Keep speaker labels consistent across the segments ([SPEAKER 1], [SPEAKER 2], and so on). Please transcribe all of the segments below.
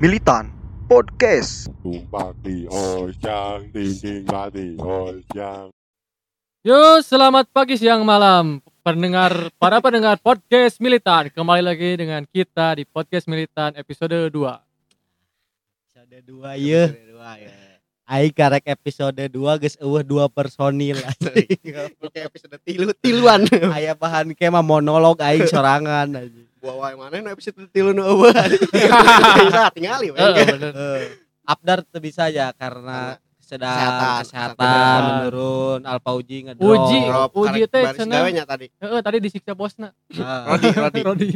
[SPEAKER 1] Militan Podcast.
[SPEAKER 2] Di ojang, dinding mati ojang.
[SPEAKER 3] Yo, selamat pagi, siang, malam, pendengar para pendengar podcast Militan. Kembali lagi dengan kita di podcast Militan episode 2.
[SPEAKER 4] episode 2 ya Aing karek episode 2 geus eueuh dua personil
[SPEAKER 5] Oke episode tilu tiluan.
[SPEAKER 4] aya bahan ke mah monolog aing sorangan anjing.
[SPEAKER 5] Bawa yang mana nu episode tilu nu eueuh. Bisa tinggali we.
[SPEAKER 3] Bener.
[SPEAKER 4] Abdar teu bisa ya karena sedang
[SPEAKER 5] Kesehatan.
[SPEAKER 4] kesehatan, menurun Alpa Uji ngedrop
[SPEAKER 3] Uji.
[SPEAKER 5] Drop,
[SPEAKER 3] Uji teh cenah.
[SPEAKER 5] tadi.
[SPEAKER 3] Heeh, tadi disiksa bosna.
[SPEAKER 5] Rodi Rodi.
[SPEAKER 3] Rodi.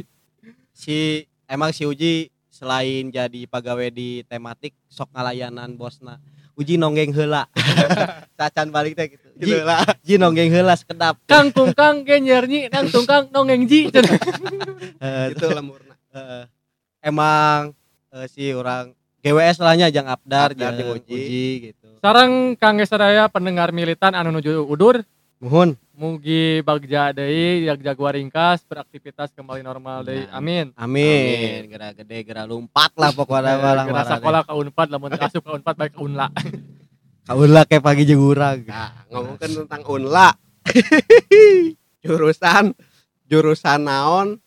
[SPEAKER 4] si emang si Uji selain jadi pegawai di tematik sok ngalayanan bosna Uji nonggeng heula cacan balik teh gitu Ji,
[SPEAKER 5] Gitu lah.
[SPEAKER 4] Ji nonggeng heula sekedap
[SPEAKER 3] Kang tungkang ge nyerni, kang tungkang nongeng ji.
[SPEAKER 5] Gitu lemurna.
[SPEAKER 4] Heeh. emang eh, si orang GWS lahnya jang Abdar,
[SPEAKER 5] Abdar
[SPEAKER 4] jeung
[SPEAKER 5] jeung Uji.
[SPEAKER 4] gitu.
[SPEAKER 3] Sarang Kang sadaya pendengar Militan anu nuju udur,
[SPEAKER 4] Muhun.
[SPEAKER 3] mugi bagja deui jaga ringkas beraktivitas kembali normal deui.
[SPEAKER 4] Nah,
[SPEAKER 3] Amin.
[SPEAKER 4] Amin. Gera gede, gera lumpat lah pokoknya malah
[SPEAKER 3] Kira sekolah ka Unpad lamun asup ka Unpad baik ka Unla.
[SPEAKER 4] Kayak pagi jeung urang.
[SPEAKER 5] Nah, ngomongkeun tentang unla. jurusan jurusan naon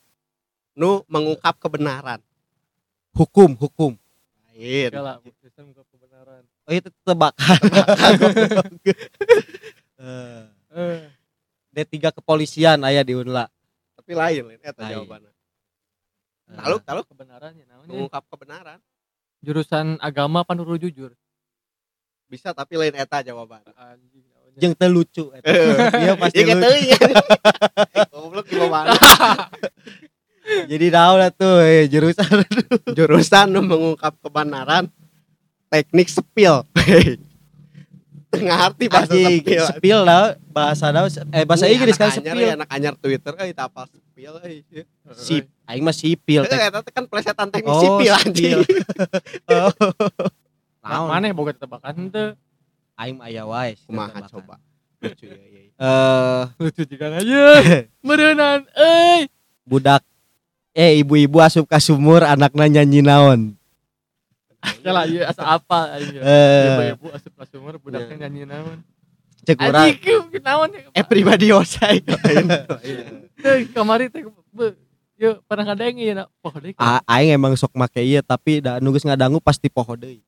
[SPEAKER 5] nu mengungkap kebenaran.
[SPEAKER 4] Hukum, hukum.
[SPEAKER 5] Lain.
[SPEAKER 3] Kebenaran.
[SPEAKER 4] Oh itu tebakan. Eh,
[SPEAKER 3] Eh,
[SPEAKER 4] D3 kepolisian aya di Unla.
[SPEAKER 5] Tapi lain lain eta
[SPEAKER 4] Lain.
[SPEAKER 5] jawabannya.
[SPEAKER 4] Eh,
[SPEAKER 5] Taluk taluk
[SPEAKER 3] kebenarannya namanya
[SPEAKER 5] mengungkap kebenaran.
[SPEAKER 3] jurusan agama pan kudu jujur.
[SPEAKER 5] Bisa tapi lain eta jawabannya.
[SPEAKER 3] Anjing namanya.
[SPEAKER 4] jeung teu lucu eta. Iya pasti
[SPEAKER 5] ya. Goblok di mana?
[SPEAKER 4] Jadi naon atuh eh, jurusan
[SPEAKER 5] jurusan nu mengungkap kebenaran teknik sepil tengah arti bahasa
[SPEAKER 4] Anjing,
[SPEAKER 5] sepil
[SPEAKER 4] sepil lah bahasa naon eh bahasa
[SPEAKER 5] Ini
[SPEAKER 4] Inggris kan
[SPEAKER 5] anyar
[SPEAKER 4] sepil.
[SPEAKER 5] ya, anak anyar Twitter eh tak apa sepil eh
[SPEAKER 4] Sip, aing mah sipil teh.
[SPEAKER 5] eta kan plesetan teknik
[SPEAKER 4] Oh,
[SPEAKER 5] sipil anjing
[SPEAKER 4] Oh.
[SPEAKER 3] Nah,
[SPEAKER 4] Naon?
[SPEAKER 3] mana boga tebakan teu
[SPEAKER 4] Aing mah aya wae.
[SPEAKER 5] kumaha
[SPEAKER 4] tebakan.
[SPEAKER 5] coba lucu ya iya, iya.
[SPEAKER 4] Eh
[SPEAKER 3] lucu juga aja. Meureunnan euy.
[SPEAKER 4] budak eh ibu-ibu asup ka sumur anakna nyanyi naon.
[SPEAKER 3] Salah ieu asa apa anjing.
[SPEAKER 4] Eh
[SPEAKER 3] Ibu-ibu asup ka sumur budaknya nyanyi naon.
[SPEAKER 4] cek urang
[SPEAKER 3] Anjing naon ya?
[SPEAKER 5] eh pribadi osai
[SPEAKER 3] Teh kamari teh be- Yuk pernah ngadeng ieu na poho deui.
[SPEAKER 4] Aing emang sok make ieu tapi da nu geus ngadangu pasti poho deui.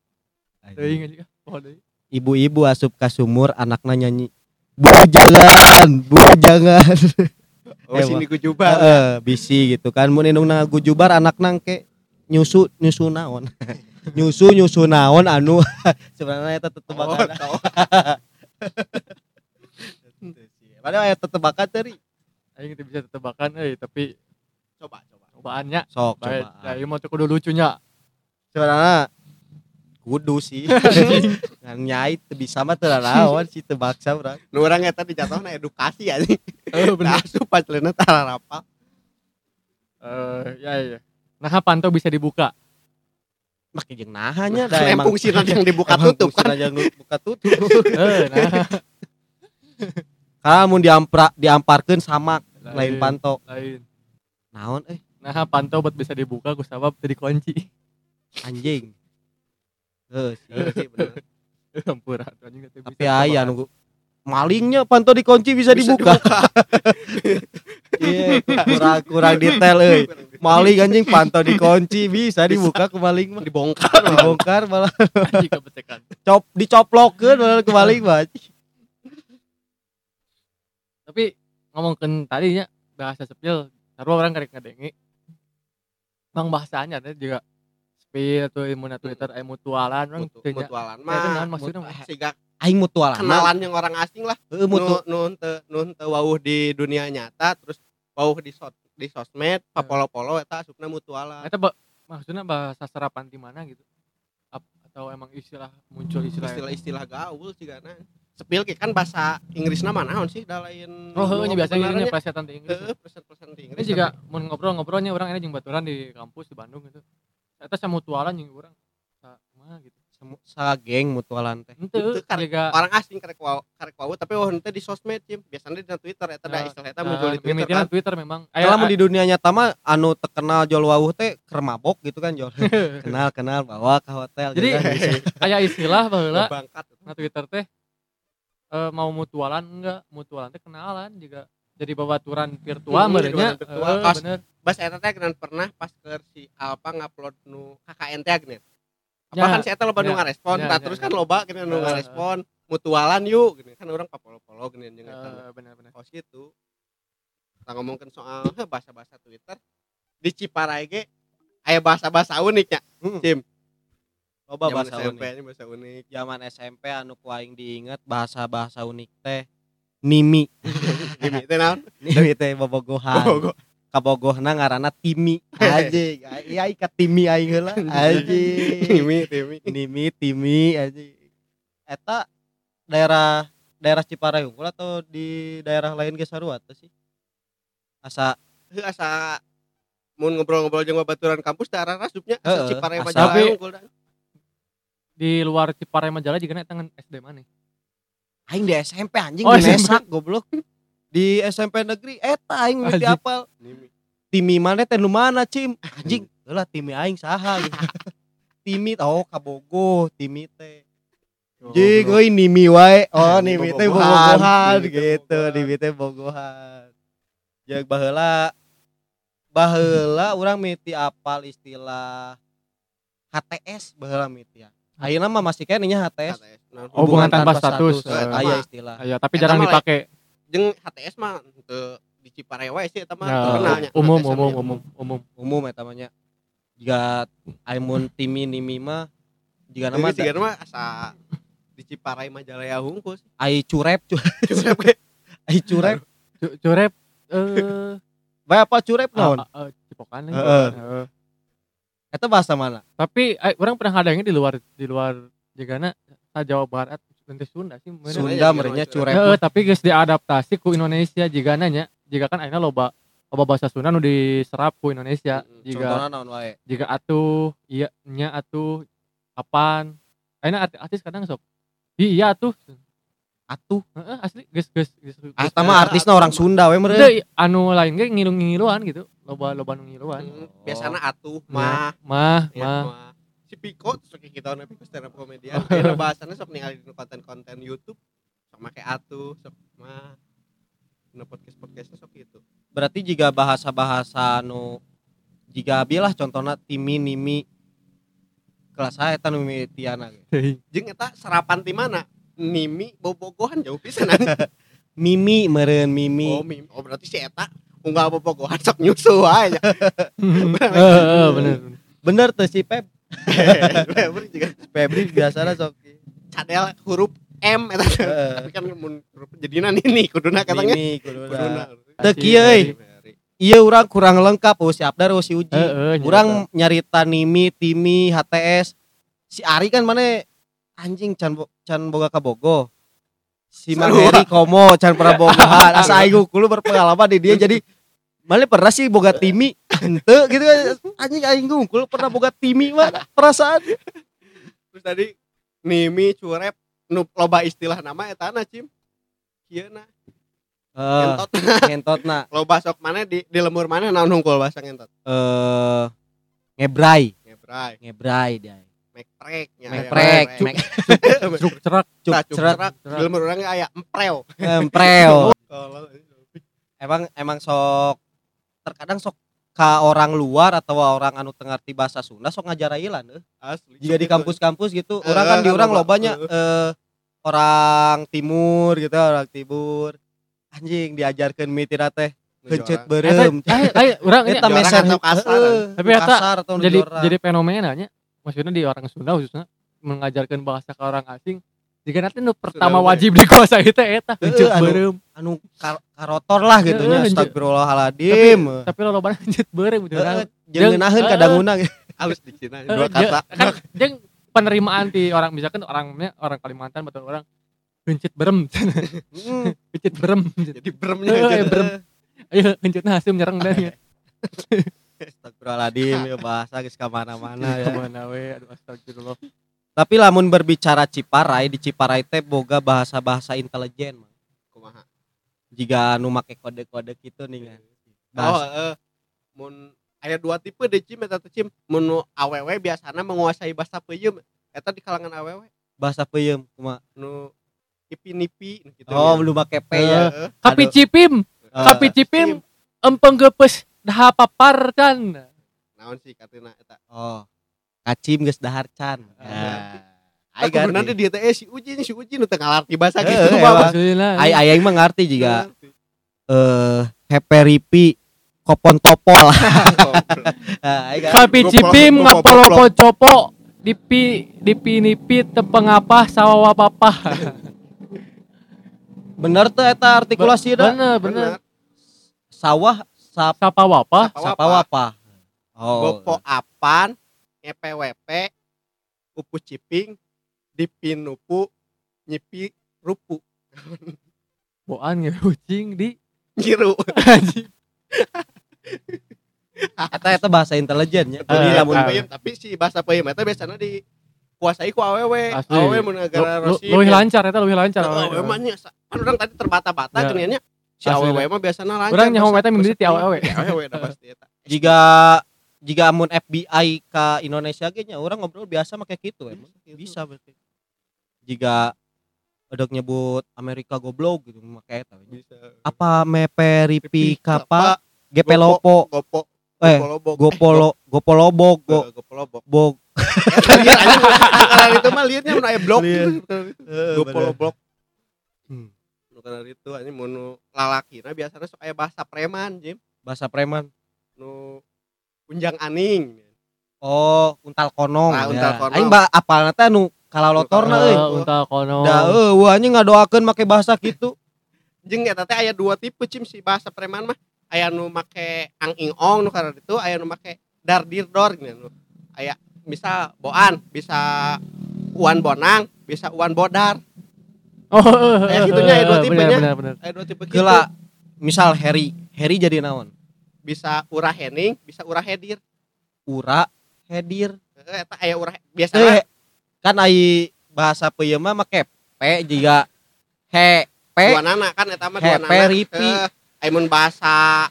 [SPEAKER 3] Teuing anjing poho deui.
[SPEAKER 4] Ibu-ibu asup ka sumur anakna nyanyi Bu jangan, bu jangan.
[SPEAKER 5] oh
[SPEAKER 4] Eh,
[SPEAKER 5] sini ku juga
[SPEAKER 4] Heeh, bisi gitu kan mun indungna gujubar anakna ke nyusu nyusu naon. nyusu nyusu naon anu sebenarnya eta
[SPEAKER 5] oh,
[SPEAKER 4] tetebakan.
[SPEAKER 5] tahu.
[SPEAKER 4] Padahal aya tetebakan tadi.
[SPEAKER 3] Aing teu bisa tebakan euy tapi
[SPEAKER 5] coba coba
[SPEAKER 3] cobaannya
[SPEAKER 4] Sok
[SPEAKER 3] baik.
[SPEAKER 4] coba.
[SPEAKER 3] Ya teu kudu lucunya.
[SPEAKER 4] Sebenarnya kudu sih. Ngan nyai teu bisa mah teu naon sih teu baksa urang.
[SPEAKER 5] nu urang eta dijatuhna edukasi anjing
[SPEAKER 3] Eh bener.
[SPEAKER 5] asup pacelena tara rapal
[SPEAKER 3] Eh ya ya. Nah pantau bisa dibuka.
[SPEAKER 4] Make jeung nahanya da
[SPEAKER 5] Kan
[SPEAKER 4] emang
[SPEAKER 5] fungsinya yang dibuka tutup kan
[SPEAKER 4] yang buka tutup.
[SPEAKER 3] Eh nah
[SPEAKER 4] mun diampra diamparkeun samak lain panto.
[SPEAKER 3] lain.
[SPEAKER 4] Naon eh
[SPEAKER 3] Nah pantau buat bisa dibuka ku sabab teu dikunci.
[SPEAKER 4] anjing. Heuh, sih, sih bener.
[SPEAKER 3] Hampura anjing.
[SPEAKER 4] Tapi aya nunggu malingnya panto dikunci bisa,
[SPEAKER 5] Bisa
[SPEAKER 4] dibuka. Iya, kurang kurang detail euy. Maling anjing panto dikunci bisa dibuka ke maling mah.
[SPEAKER 5] dibongkar
[SPEAKER 4] Dibongkar malah
[SPEAKER 3] anjing
[SPEAKER 4] cop dicoplokeun malah ke maling mah.
[SPEAKER 3] Tapi ngomongkeun tadinya bahasa sepil, sarua orang karek ngadengi. Bang bahasanya teh juga sepil atau ilmu Twitter mutualan orang
[SPEAKER 5] mutualan
[SPEAKER 3] naon
[SPEAKER 5] mah
[SPEAKER 3] maksudnya?
[SPEAKER 5] mut- siga
[SPEAKER 4] Aing mutual
[SPEAKER 5] kenalan yang orang asing lah
[SPEAKER 4] mutu.
[SPEAKER 5] nu nun teu nun teu wawuh di dunia nyata terus wawuh di sos di sosmed papolo-polo eta asupna mutualan
[SPEAKER 3] Eta ba- maksudnya bahasa serapan di mana gitu? Ap- atau emang istilah muncul istilah eta?
[SPEAKER 5] istilah-istilah gaul sih karena sepil ke kan bahasa Inggris nama naon sih da lain
[SPEAKER 3] Oh, biasanya
[SPEAKER 5] kebenarannya.
[SPEAKER 3] ini plesetan di Inggris.
[SPEAKER 5] Heeh, persen-persen di
[SPEAKER 3] Ini
[SPEAKER 5] Inggris
[SPEAKER 3] juga mau ngobrol-ngobrolnya orang ini jeung baturan di kampus di Bandung gitu. Eta sama mutualan jeung urang. Sa mah gitu.
[SPEAKER 4] Semu- sageng mutualan teh.
[SPEAKER 3] Henteu,
[SPEAKER 5] karek orang asing karek wau karek wau tapi wau henteu di sosmed cim. Biasanya di Twitter eta da istilah eta muncul di Twitter kan.
[SPEAKER 3] Twitter memang.
[SPEAKER 4] Kalau di dunia nyata mah anu terkenal jol wawuh teh keur mabok gitu kan jol kenal kenal bawa ke hotel
[SPEAKER 3] Jadi, aya istilah baheula
[SPEAKER 5] bangkat
[SPEAKER 3] na Twitter teh eh, mau mutualan enggak? Mutualan teh kenalan juga jadi babaturan virtual
[SPEAKER 5] Hmm,
[SPEAKER 3] merenya
[SPEAKER 5] virtual.
[SPEAKER 3] Eh,
[SPEAKER 5] Pas-
[SPEAKER 3] bener.
[SPEAKER 5] bahasa eta teh pernah pas ke si Alpa ngupload nu KKN teh
[SPEAKER 3] Ya,
[SPEAKER 5] apa kan si eta loba nu
[SPEAKER 3] ya,
[SPEAKER 5] ngarespon
[SPEAKER 3] ya,
[SPEAKER 5] nah
[SPEAKER 3] ya,
[SPEAKER 5] terus
[SPEAKER 3] ya.
[SPEAKER 5] kan loba gini nu
[SPEAKER 3] Eh,
[SPEAKER 5] ngarespon mutualan yuk gini. Kan orang papolo-polo gini jeung eta
[SPEAKER 3] Eh, bener-bener
[SPEAKER 5] kos gitu. Kita ngomongin soal heh, bahasa-bahasa Twitter. Di Ciparai ge aya bahasa-bahasa uniknya
[SPEAKER 4] Hmm.
[SPEAKER 5] Cim
[SPEAKER 4] loba bahasa
[SPEAKER 5] SMP
[SPEAKER 4] unik
[SPEAKER 5] bahasa unik.
[SPEAKER 4] Zaman SMP anu ku aing diinget bahasa-bahasa unik teh nimi
[SPEAKER 5] Gini teh naon?
[SPEAKER 4] Nimi teh bobogohan.
[SPEAKER 5] Bobogoh.
[SPEAKER 4] Kabogohna ngaranna timi. Anjing. Iya ikat timi aing heula. Anjing.
[SPEAKER 5] Timi Timi.
[SPEAKER 4] Nimi timi anjing. Eta daerah daerah Ciparai unggul atau di daerah lain ge sarua teh sih? Asa.
[SPEAKER 5] Heuh, asa mun ngobrol-ngobrol jeung babaturan kampus daerah rasupnya asa Ciparai
[SPEAKER 3] Tapi-
[SPEAKER 5] unggul
[SPEAKER 3] di luar Ciparai Majalah juga eta ngan SD mana?
[SPEAKER 4] Aing di SMP anjing
[SPEAKER 3] Oh,
[SPEAKER 4] di
[SPEAKER 3] SMP.
[SPEAKER 4] Mesak goblok di SMP negeri eta aing
[SPEAKER 3] Anjing.
[SPEAKER 4] apal timi mana teh nu mana cim anjing lah timi aing saha gitu. timi oh kabogo timi teh Jing, euy nimi wae. Oh,
[SPEAKER 5] Nimi
[SPEAKER 4] teh
[SPEAKER 5] teh
[SPEAKER 4] gitu, nimi teh bobogohan. Jeung baheula baheula urang miti apal istilah HTS baheula miti ya. Ayeuna mah masih kene nya HTS.
[SPEAKER 5] HTS. Nah,
[SPEAKER 3] Oh, hubungan tanpa status.
[SPEAKER 5] Eh, eta
[SPEAKER 4] Aya istilah.
[SPEAKER 3] ya tapi jarang dipakai
[SPEAKER 5] jeung HTS mah teu di Ciparai wae sih eta mah
[SPEAKER 3] Ya,
[SPEAKER 5] terkenal nya.
[SPEAKER 3] umum
[SPEAKER 5] HTS
[SPEAKER 3] umum
[SPEAKER 5] mah.
[SPEAKER 3] umum umum
[SPEAKER 4] Umum eta mah nya. Jika aimun timi nimi mah jika nama
[SPEAKER 5] siga mah asa di Ciparai Majalaya hungkul sih.
[SPEAKER 4] ai curep cu- ai curep.
[SPEAKER 3] Cu- curep eh
[SPEAKER 4] Bae apa curep naon?
[SPEAKER 3] ah, ah, ah, cipokan.
[SPEAKER 4] Heeh. Eta bahasa mana?
[SPEAKER 3] tapi orang pernah ngadengin di luar di luar jagana sa Jawa Barat nanti Sunda sih bener.
[SPEAKER 4] Sunda
[SPEAKER 5] ya,
[SPEAKER 4] merenya
[SPEAKER 5] curep.
[SPEAKER 4] curep.
[SPEAKER 3] Heeh, tapi geus diadaptasi ku Indonesia jika nanya jika kan akhirnya loba loba bahasa Sunda nu diserap ku Indonesia
[SPEAKER 5] Mm,
[SPEAKER 3] jika
[SPEAKER 4] Contohna naon wae?
[SPEAKER 3] jika atuh iya nya atuh kapan akhirnya arti- artis kadang sok iya atuh
[SPEAKER 4] Atuh.
[SPEAKER 3] Heeh, asli geus geus geus geus-
[SPEAKER 4] Eta mah artisna orang Sunda we meureun.
[SPEAKER 3] Anu lain ge ngilu-ngiluan gitu loba loba nu ngiluan
[SPEAKER 5] Hmm, Biasana atuh
[SPEAKER 3] Mah,
[SPEAKER 5] mah
[SPEAKER 3] mah
[SPEAKER 5] ya,
[SPEAKER 3] mah
[SPEAKER 5] mah. Si Piko sok kita na Piko stand up komedian.
[SPEAKER 3] Oh.
[SPEAKER 5] Kira bahasana sok ningali di konten-konten YouTube sok make atuh sok mah. Na podcast-podcastnya sok gitu.
[SPEAKER 4] berarti jika bahasa-bahasa nu jika bilah contohnya timi nimi kelas saya eta nu mimitiana ge.
[SPEAKER 5] Jeung eta sarapan di mana? Nimi bobogohan jauh pisan
[SPEAKER 4] mimi meureun mimi
[SPEAKER 5] Oh, mimi. Oh, berarti si eta unggal bobogohan sok nyusu aja.
[SPEAKER 3] Heeh, bener
[SPEAKER 4] bener tuh si Pep
[SPEAKER 5] Bener juga
[SPEAKER 4] Febri biasanya sok
[SPEAKER 5] cadel huruf M eta. Tapi kan mun huruf jadinya ini kuduna katanya.
[SPEAKER 4] mimi
[SPEAKER 5] Kuduna.
[SPEAKER 4] Teu kieu euy. iya orang kurang lengkap oh si Abdar oh si Uji
[SPEAKER 3] Heeh,
[SPEAKER 4] Kurang nyarita Nimi, Timi, HTS. Si Ari kan mana anjing can bo- can boga kabogo. Si Mang. Heri komo can pernah bogohan. Asa aing kulo berpengalaman di dia jadi mana pernah sih boga Timi? Henteu gitu kan anjing aing kulo pernah boga Timi mah perasaan.
[SPEAKER 5] Terus tadi Nimi curep nu loba istilah nama eta na cim. Kieu na.
[SPEAKER 4] Eh,
[SPEAKER 5] Ngentot
[SPEAKER 4] ngentot na
[SPEAKER 5] loba sok mana di di lemur mana naon hungkul bahasa ngentot.
[SPEAKER 4] eh ngebrai,
[SPEAKER 5] Ngebrai,
[SPEAKER 4] ngebrai dia.
[SPEAKER 5] mekprek nya.
[SPEAKER 4] Meprek,
[SPEAKER 5] aya
[SPEAKER 4] mek
[SPEAKER 3] Cuk cerak
[SPEAKER 4] cuk
[SPEAKER 5] Nah,
[SPEAKER 4] cerak.
[SPEAKER 5] Di lemur urang aya empreo.
[SPEAKER 4] empreo. Emang emang sok terkadang sok ka orang luar atau orang anu tengerti bahasa Sunda sok ngajar ilan eh.
[SPEAKER 5] asli.
[SPEAKER 4] jika di kampus-kampus gitu orang
[SPEAKER 5] Eh,
[SPEAKER 4] kan di
[SPEAKER 5] kan
[SPEAKER 4] orang
[SPEAKER 5] loba.
[SPEAKER 4] lobanya eh, orang timur gitu orang timur anjing diajarkan mitina teh kencet
[SPEAKER 3] Eta,
[SPEAKER 4] berem
[SPEAKER 3] eh, eh,
[SPEAKER 4] eta
[SPEAKER 5] Jorang
[SPEAKER 4] meser
[SPEAKER 5] kasar,
[SPEAKER 3] Tapi
[SPEAKER 4] kasar atau
[SPEAKER 3] jadi jadi fenomenanya maksudnya di orang Sunda khususnya mengajarkan bahasa ke orang asing jika nanti nu pertama wajib dikuasai itu eta.
[SPEAKER 4] Heeh,
[SPEAKER 3] kencet
[SPEAKER 4] anu-
[SPEAKER 3] berem.
[SPEAKER 4] anu kar- karotor lah gitu nya
[SPEAKER 3] Heeh,
[SPEAKER 4] astagfirullahaladzim.
[SPEAKER 3] Tapi lo loba kencet berem gitu
[SPEAKER 4] ngeunaheun
[SPEAKER 3] Heeh.
[SPEAKER 4] kadanguna
[SPEAKER 5] halus di Cina
[SPEAKER 3] Eh,
[SPEAKER 5] dua kata.
[SPEAKER 3] kan jeung penerimaan di orang misalkan orangnya orang Kalimantan atau orang kencet berem.
[SPEAKER 4] Hmm,
[SPEAKER 3] kencet berem.
[SPEAKER 5] Jadi beremnya aja.
[SPEAKER 3] berem. ayo kencet hasim nyerang dan ya.
[SPEAKER 4] Astagfirullahaladzim ya bahasa geus ka mana-mana ya.
[SPEAKER 3] ke mana we aduh astagfirullah
[SPEAKER 4] Tapi lamun berbicara Ciparai di Ciparai teh boga bahasa-bahasa intelijen Mang.
[SPEAKER 5] kumaha
[SPEAKER 4] Jika anu make kode-kode gitu nih kan.
[SPEAKER 5] oh
[SPEAKER 4] Bahasa,
[SPEAKER 5] heeh mun aya dua tipe deh cim eta teh cim mun awewe biasana menguasai bahasa peuyeum eta di kalangan awewe
[SPEAKER 4] bahasa peuyeum kumaha?
[SPEAKER 5] nu ipi-nipi gitu
[SPEAKER 4] Oh, belum make P ya.
[SPEAKER 5] Heeh.
[SPEAKER 3] Kapi cipim,
[SPEAKER 4] Eh,
[SPEAKER 3] kapi cipim empeng gepes dah papar kan.
[SPEAKER 5] naon sih katina eta
[SPEAKER 4] Oh. Kacim geus dahar can.
[SPEAKER 5] Ah.
[SPEAKER 4] Ai
[SPEAKER 5] Aku bener
[SPEAKER 4] ngerti.
[SPEAKER 5] dia teh eh, si Uji nih si Uji nu teu ngalarti bahasa gitu
[SPEAKER 4] emang.
[SPEAKER 5] Bang.
[SPEAKER 3] Maksudnya
[SPEAKER 4] Ai aing mah ngarti juga eh heperipi kopon topol.
[SPEAKER 3] Kapi cipim ngapolopo copo dipi dipi nipi tepeng apa sawawa papa.
[SPEAKER 4] Bener tuh eta artikulasi da.
[SPEAKER 3] Bener bener.
[SPEAKER 4] Sawah sap
[SPEAKER 3] Sapa wapa?
[SPEAKER 4] sapa wapa. Oh.
[SPEAKER 5] Gopo apan ngepwp upu ciping dipinupu nyipi rupu
[SPEAKER 3] Boan ngerucing di
[SPEAKER 5] ngiru
[SPEAKER 4] Eta eta bahasa intelijen ya. Jadi
[SPEAKER 3] eh,
[SPEAKER 4] lamun
[SPEAKER 3] eh.
[SPEAKER 5] peuyeum tapi si bahasa peuyeum eta biasanya dikuasai ku awewe
[SPEAKER 3] Asli.
[SPEAKER 5] awewe mun negara
[SPEAKER 3] Lu-
[SPEAKER 5] Rosi
[SPEAKER 3] Luwih lancar eta luwih lancar.
[SPEAKER 5] awewe mah nya kan urang tadi terbata-bata
[SPEAKER 3] Ya.
[SPEAKER 5] geuninnya si awewe mah biasana lancar
[SPEAKER 3] Urang nyaho
[SPEAKER 5] bahasa-
[SPEAKER 3] eta mimiti ti
[SPEAKER 5] bahasa
[SPEAKER 3] awewe.
[SPEAKER 5] pasti eta
[SPEAKER 4] jika jika amun FBI ke Indonesia ge nya orang ngobrol biasa make gitu emang.
[SPEAKER 5] Bisa, gitu.
[SPEAKER 4] Bisa berarti. Jika ada nyebut Amerika goblok gitu make eta.
[SPEAKER 5] bisa
[SPEAKER 4] Apa meperipi
[SPEAKER 5] Kapa,
[SPEAKER 4] kapa gepelopo
[SPEAKER 5] gopo
[SPEAKER 4] eh gopolo gopolobok go
[SPEAKER 5] Eh, gopolobok
[SPEAKER 4] bog
[SPEAKER 5] itu mah liarnya mun aya blok gitu. gopolobok
[SPEAKER 4] Hmm.
[SPEAKER 5] nu karena itu anjing mun nu lalakina biasanya sok aya bahasa preman Jim
[SPEAKER 4] bahasa preman.
[SPEAKER 5] nu unjang aning
[SPEAKER 4] Oh, untal konong.
[SPEAKER 5] Ah, untal
[SPEAKER 4] ya.
[SPEAKER 5] konong.
[SPEAKER 4] Aing ba apalna teh anu kalalotorna euy.
[SPEAKER 3] Eh, Unta kono.
[SPEAKER 4] Da eueuh wah anjing ngadoakeun make bahasa gitu.
[SPEAKER 5] jeung eta teh aya dua tipe cim si bahasa preman mah aya nu make ang ing ong nu karena itu aya nu make dar dir dor gitu nu aya bisa boan bisa uan bonang bisa uan bodar
[SPEAKER 3] Oh,
[SPEAKER 5] Kayak
[SPEAKER 3] eh,
[SPEAKER 5] gitunya ya, dua tipenya. Aya dua tipe gitu
[SPEAKER 4] Gila, misal Harry, Harry jadi naon?
[SPEAKER 5] Bisa urah hening bisa urah hedir.
[SPEAKER 4] Ura, Hedir.
[SPEAKER 5] Eta aya urah biasanya
[SPEAKER 4] Eh, kan ai bahasa peuyeum mah make P juga he P
[SPEAKER 5] dua nana kan eta mah dua nana. Eh, aya mun bahasa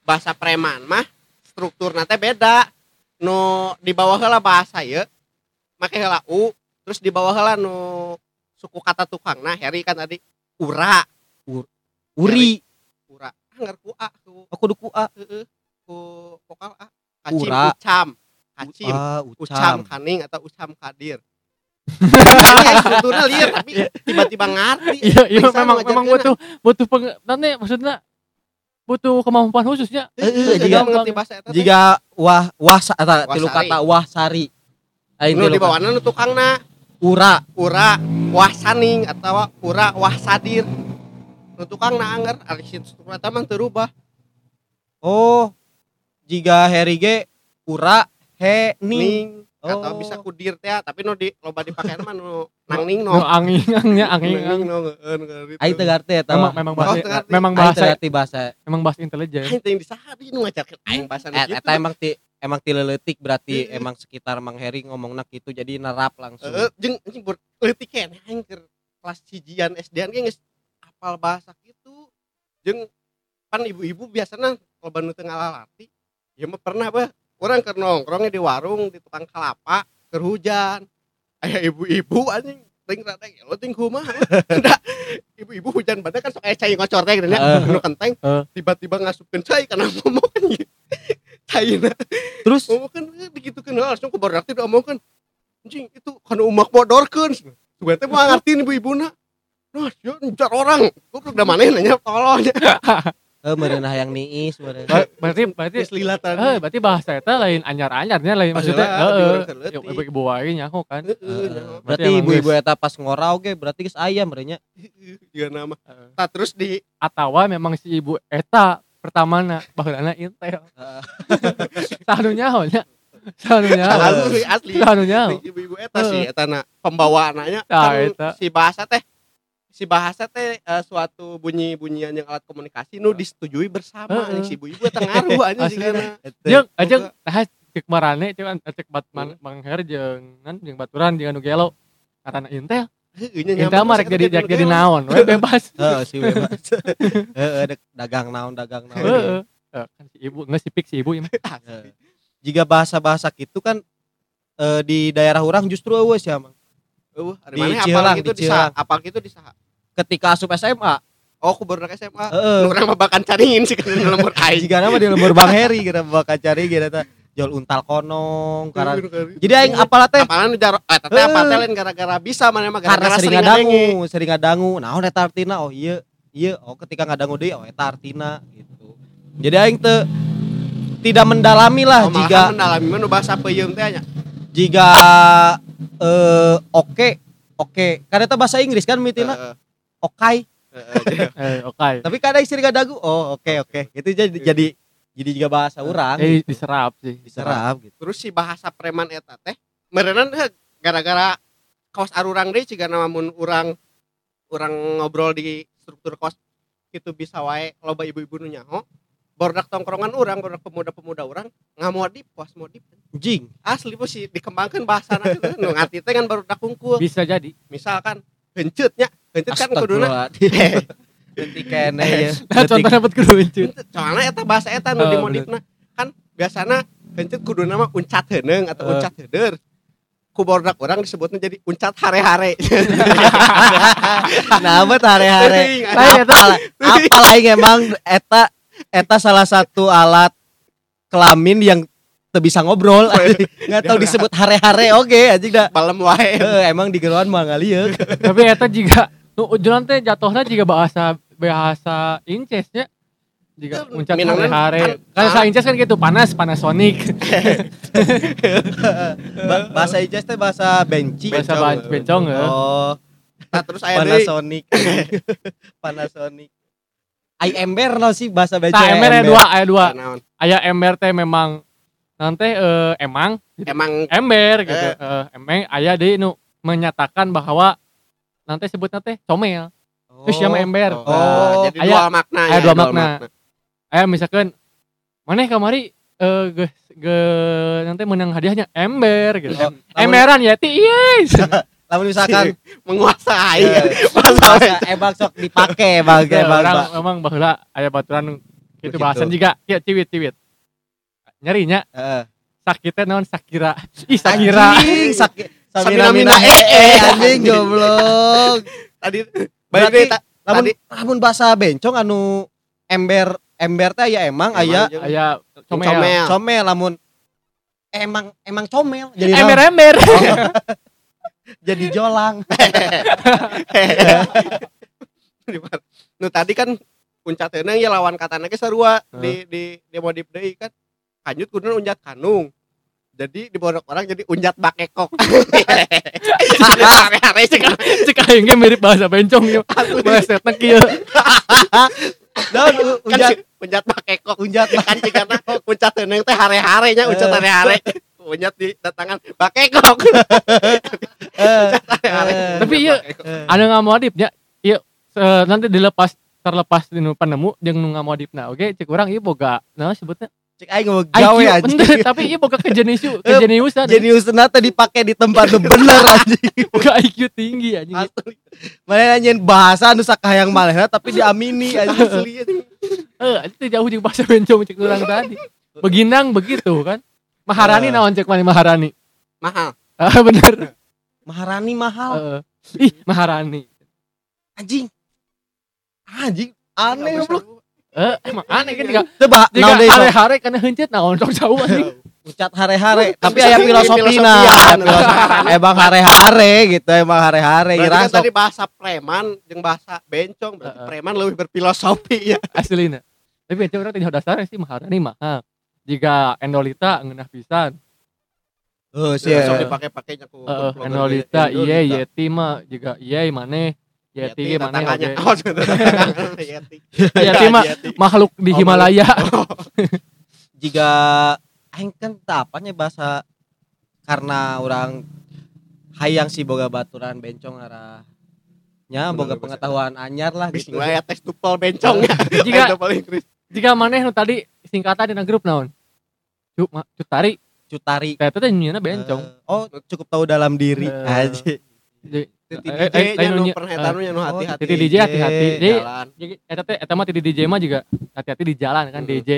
[SPEAKER 5] bahasa preman mah struktur teh beda. Nu di bawah heula bahasa ye make heula u terus di bawah heula nu suku kata tukang nah heri kan tadi ura.
[SPEAKER 4] Uri,
[SPEAKER 5] ura anggar ku a ku
[SPEAKER 4] aku duku A.
[SPEAKER 5] heeh. Ku vokal a. Kacim
[SPEAKER 4] Ura.
[SPEAKER 5] ucam kacim
[SPEAKER 4] Ah,
[SPEAKER 5] ucam
[SPEAKER 4] ucam.
[SPEAKER 5] kaning atau ucam kadir. Ini strukturnya liar tapi tiba-tiba ngerti.
[SPEAKER 3] Iya, iya memang memang butuh butuh peng, nanti maksudnya butuh kemampuan khususnya.
[SPEAKER 4] Eh,
[SPEAKER 5] Heeh,
[SPEAKER 4] jika-
[SPEAKER 5] jika mengerti bahasa eta.
[SPEAKER 4] Jika wah wah sa- eta tilu kata wah sari. Aing
[SPEAKER 5] nu
[SPEAKER 4] tilu
[SPEAKER 5] di bawahna nu tukangna.
[SPEAKER 4] Ura,
[SPEAKER 5] ura wah saning atau ura wah sadir nu tukangna anger ari struktur eta mah teu rubah
[SPEAKER 4] oh jika Harry ge ura he ning.
[SPEAKER 5] ning atau
[SPEAKER 4] Oh.
[SPEAKER 5] bisa kudir teh tapi nu di loba dipake mah nu nang ning
[SPEAKER 3] No,
[SPEAKER 5] no
[SPEAKER 3] angin.
[SPEAKER 5] Nang ning no
[SPEAKER 4] Aing teu ngarti eta.
[SPEAKER 3] Memang
[SPEAKER 4] mah.
[SPEAKER 3] memang
[SPEAKER 5] Oh,
[SPEAKER 3] bahasa memang
[SPEAKER 4] teu
[SPEAKER 3] bahasa
[SPEAKER 4] ngarti bahasa.
[SPEAKER 3] memang bahasa intelijen.
[SPEAKER 5] aing teh disahadi nu ngajarkeun aing bahasa
[SPEAKER 4] Et,
[SPEAKER 5] gitu
[SPEAKER 4] eta emang ti emang ti leutik berarti emang sekitar Mang Heri ngomongna gitu jadi nerap langsung.
[SPEAKER 5] Heeh, jeung anjing ber leutik keneh aing keur kelas cijian SD-an ge geus apal bahasa kitu jeung pan ibu-ibu biasanya loba nu teu ngalalati ya mah pernah bah orang keur nongkrongnya di warung di tukang kelapa keur hujan. Aya ibu-ibu anjing ting rada gelo ting kumaha da ibu-ibu hujan badak kan sok cai ngocor teh gitu
[SPEAKER 3] Heeh.
[SPEAKER 5] nu kenteng
[SPEAKER 3] Heeh.
[SPEAKER 5] tiba-tiba ngasupkeun cai kana ngomong kan caina.
[SPEAKER 4] Terus?
[SPEAKER 5] Ngomong kan digitukeun langsung ku baru arti diomongkeun. Anjing itu kana umak bodorkeun. Sugan teh mau ngertiin ibu-ibuna Nah, dia ngejar orang. Goblok da maneh nanya tolong.
[SPEAKER 4] eh merenah yang niis meureun.
[SPEAKER 3] Berarti berarti
[SPEAKER 5] Geus lilatan.
[SPEAKER 3] eh berarti bahasa eta lain anyar-anyarnya lain maksudnya heeh.
[SPEAKER 5] diurang-urang
[SPEAKER 3] Ya, Ibu-ibu wae nyaho kan.
[SPEAKER 5] Heeh,
[SPEAKER 4] Heeh.
[SPEAKER 5] nyaho.
[SPEAKER 4] Berarti ibu-ibu eta pas ngorau ge berarti geus aya merenya.
[SPEAKER 5] Iya nama.
[SPEAKER 3] Heeh.
[SPEAKER 5] Nah, terus di
[SPEAKER 3] Atawa memang si ibu eta pertamana baheulana intel.
[SPEAKER 4] Heeh.
[SPEAKER 3] Sanu nyaho nya. Sanu nyaho.
[SPEAKER 5] asli asli.
[SPEAKER 3] Sanu nyaho.
[SPEAKER 5] Si ibu-ibu eta sih eta na pembawa anaknya
[SPEAKER 3] Tah,
[SPEAKER 5] kan si bahasa teh si bahasa teh eh, suatu bunyi-bunyian yang alat komunikasi nu disetujui bersama
[SPEAKER 3] Heeh.
[SPEAKER 5] anjing si ibu-ibu eta ngaruh anjing
[SPEAKER 3] Asli.
[SPEAKER 5] sigana.
[SPEAKER 3] Jeung ajeng nah cek marane cuman cek bat mang, mang her jeung nan jeung baturan jeung anu gelo karena intel intel mah rek jadi jadi jadi naon we bebas
[SPEAKER 4] Heeh, si bebas. Heeh, dagang naon dagang naon.
[SPEAKER 3] heeh kan si ibu nggak si pik si ibu ieu mah.
[SPEAKER 4] Heeh. Jika bahasa-bahasa gitu kan eh, di daerah orang justru eueus ya, Mang.
[SPEAKER 5] Eueuh, ari
[SPEAKER 4] Di
[SPEAKER 5] mana
[SPEAKER 4] Cilelang,
[SPEAKER 5] apal gitu
[SPEAKER 4] di
[SPEAKER 5] saha? Apal gitu di saha?
[SPEAKER 4] Ketika asup SMA,
[SPEAKER 5] Oh, ku baru SMA. Nu urang mah bakan caringin sih kan lembur aing.
[SPEAKER 4] Jika nama di lembur Bang Heri kira bakal cari kira teh jual untal konong karena jadi aing apal teh
[SPEAKER 5] apalan nu jaro eh teh apa teh lain gara-gara bisa mana mah
[SPEAKER 4] karena
[SPEAKER 5] gara-gara
[SPEAKER 4] sering ngadangu, sering ngadangu. Naon eta artina? Oh iya, iya. Oh ketika ngadangu deui oh eta artina gitu. Jadi aing teh tidak mendalami lah
[SPEAKER 5] Oh,
[SPEAKER 4] jika
[SPEAKER 5] mendalami mah nu bahasa peuyeum teh nya.
[SPEAKER 4] jika eh oke oke karena itu bahasa Inggris kan mitina okai.
[SPEAKER 3] Eh oke
[SPEAKER 4] tapi kadang istri dagu? Oh oke oke. Itu jadi jadi jadi juga bahasa orang
[SPEAKER 3] eh diserap sih.
[SPEAKER 4] Diserap gitu.
[SPEAKER 5] Terus si bahasa preman eta teh meureunna heuh, gara-gara kaos arurang deui ciga nama mun urang urang ngobrol di struktur kos itu bisa wae loba ibu-ibu nu nyaho bordak tongkrongan urang bordak pemuda-pemuda urang ngamodip puas modip
[SPEAKER 4] jing
[SPEAKER 5] asli pun sih dikembangkan bahasa gitu nu ngati teh kan baru kungkul
[SPEAKER 3] bisa jadi.
[SPEAKER 5] Misalkan hencetnya hencet kan kuduna.
[SPEAKER 4] Nanti kene ya.
[SPEAKER 3] Nah contoh dapat keruncun
[SPEAKER 5] soalnya eta bahasa eta nu
[SPEAKER 3] Oh,
[SPEAKER 5] dimodifna kan biasana hencet kudu nama uncat heuneng atau
[SPEAKER 3] Eh.
[SPEAKER 5] uncat heuder. Ku bordak orang disebutnya jadi uncat hare-hare.
[SPEAKER 4] Nah apa hare-hare apa apa lain emang? Eta eta salah satu alat kelamin yang bisa ngobrol. Nggak tahu disebut hare-hare oke anjing dah.
[SPEAKER 5] Balem wae.
[SPEAKER 4] Eh, emang di geruan mah ngalieu
[SPEAKER 3] tapi eta juga nu ujulan teh jatuhnya juga bahasa bahasa incesnya juga
[SPEAKER 5] Itu
[SPEAKER 3] muncak
[SPEAKER 5] minangna
[SPEAKER 3] hari-hari
[SPEAKER 5] kan-
[SPEAKER 3] kan sa inces kan gitu panas Panasonic
[SPEAKER 4] Ba- bahasa Ijaz teh bahasa benci.
[SPEAKER 3] Bahasa ban- bencong ya.
[SPEAKER 4] Oh.
[SPEAKER 5] Nah, terus aya deui
[SPEAKER 4] Panasonic Panasonic Ai ember no sih bahasa benci
[SPEAKER 3] Nah, ember aya dua, aya dua.
[SPEAKER 5] naon?
[SPEAKER 3] Aya ember teh memang nanti eh, emang.
[SPEAKER 5] Emang.
[SPEAKER 3] Ember gitu. Eh, emang aya deui nu menyatakan bahwa nanti sebutnya teh comel. Terus yang ember.
[SPEAKER 5] oh,
[SPEAKER 4] Oh,
[SPEAKER 5] jadi
[SPEAKER 3] aya-
[SPEAKER 5] dua makna
[SPEAKER 3] aya
[SPEAKER 5] ya,
[SPEAKER 3] dua makna. Aya misalkan maneh kamari eh ge, ge nanti menang hadiahnya ember gitu.
[SPEAKER 4] Oh,
[SPEAKER 3] Emberan Yeti yes.
[SPEAKER 4] lamun misalkan
[SPEAKER 5] menguasai
[SPEAKER 4] eh,
[SPEAKER 5] bahasa
[SPEAKER 4] bahasa emang sok dipake bang
[SPEAKER 3] Gitu,
[SPEAKER 4] emang
[SPEAKER 3] orang memang baheula aya baturan itu bahasan juga ya ciwit-ciwit. Nyarinya
[SPEAKER 4] Heeh.
[SPEAKER 3] sakitnya naon Sakira. Ih Sakira.
[SPEAKER 4] Anjing, sakit
[SPEAKER 5] Samina mina. Eh, eh.
[SPEAKER 4] eh. Anjing goblok.
[SPEAKER 5] Tadi
[SPEAKER 4] berarti lamun lamun bahasa bencong anu ember ember teh aya emang aya
[SPEAKER 3] Aya comel.
[SPEAKER 5] comel.
[SPEAKER 4] comel lamun emang emang comel. Jadi
[SPEAKER 3] Ember-ember.
[SPEAKER 4] jadi jolang.
[SPEAKER 5] Nu tadi kan uncat teunang ya lawan katana ge sarua di di di modif deui kan. Kanjut kudu unjat kanung jadi di bodok orang jadi unjat bakekok. Kan
[SPEAKER 3] Cek aing ge mirip bahasa bencong ieu. Melesetna kieu.
[SPEAKER 4] dan
[SPEAKER 5] kan
[SPEAKER 4] unjat.
[SPEAKER 5] unjat bakekok.
[SPEAKER 4] Unjat
[SPEAKER 5] kan karena uncat teunang teh hare-hare nya uncat
[SPEAKER 4] Eh.
[SPEAKER 5] hare-hare. Unjat di datangan bakekok.
[SPEAKER 4] Eh, eh,
[SPEAKER 3] Tapi iya
[SPEAKER 4] eh.
[SPEAKER 3] ada nggak modifnya. Iya se- nanti dilepas terlepas di nu penemu jeung nu ngamodifna oke cek urang ieu boga. Nah sebutnya
[SPEAKER 4] cek aing mau
[SPEAKER 3] IQ
[SPEAKER 4] gawe anjing.
[SPEAKER 3] tapi ieu boga kejenius kejeniusan
[SPEAKER 4] jeniusna teh dipake di tempat nu bener anjing.
[SPEAKER 3] Boga IQ tinggi anjing.
[SPEAKER 5] Asli.
[SPEAKER 4] Mana nanyain bahasa nu sakayang malehna tapi diamini anjing
[SPEAKER 5] asli anjing.
[SPEAKER 3] eh itu jauh jeung bahasa bencong cek urang tadi. Beginang begitu kan? Maharani
[SPEAKER 4] Eh.
[SPEAKER 3] naon cek mana Maharani?
[SPEAKER 5] Mahal.
[SPEAKER 3] Ah bener.
[SPEAKER 4] Maharani mahal.
[SPEAKER 3] Heeh. ih Maharani.
[SPEAKER 4] Anjing. Anjing aneh goblok
[SPEAKER 3] eh emang aneh kan juga.
[SPEAKER 4] Coba
[SPEAKER 3] jika hare-hare kana heuncet naon? Sok jauh anjing.
[SPEAKER 4] Ucat hare-hare. Tapi aya filosofina
[SPEAKER 5] Filosofian.
[SPEAKER 4] emang hare-hare gitu emang hare-hare
[SPEAKER 5] Berarti kan tadi bahasa preman jeung bahasa bencong berarti preman lebih berfilosofi ya.
[SPEAKER 3] Aslina tapi bencong urang tidak dasarnya sih Maharani mahal jika endolita ngeunah pisan.
[SPEAKER 4] Oh sih
[SPEAKER 5] sok dipake-pakenya ku
[SPEAKER 3] endolita iya. Yeti mah. Juga iya maneh Yeti maneh
[SPEAKER 5] tetangganya.
[SPEAKER 3] oge.
[SPEAKER 5] Oh. Yeti.
[SPEAKER 3] Yeti mah
[SPEAKER 5] Yeti.
[SPEAKER 3] makhluk di
[SPEAKER 5] Oh,
[SPEAKER 3] Himalaya
[SPEAKER 4] jika aing kan teu apanya bahasa karena orang hayang si boga baturan bencong arah nya boga pengetahuan anyar lah gitu
[SPEAKER 5] wae tes tupel bencong ya.
[SPEAKER 3] jika jika maneh nu tadi singkatan dina grup naon Cuk, ma, cuk tari
[SPEAKER 4] Cutari.
[SPEAKER 3] Eta teh nyieunna bencong.
[SPEAKER 4] Eh, oh, cukup tahu dalam diri.
[SPEAKER 3] Eh.
[SPEAKER 4] Aja.
[SPEAKER 5] Titi
[SPEAKER 3] Eh, eh,
[SPEAKER 5] DJ nya
[SPEAKER 3] eh,
[SPEAKER 5] nu
[SPEAKER 3] nu-
[SPEAKER 5] perhatian nya nu
[SPEAKER 4] oh,
[SPEAKER 5] hati-hati
[SPEAKER 3] Titi DJ hati-hati. Jadi eta teh eta mah di DJ mah juga hati-hati di jalan kan
[SPEAKER 5] Hmm.
[SPEAKER 3] DJ.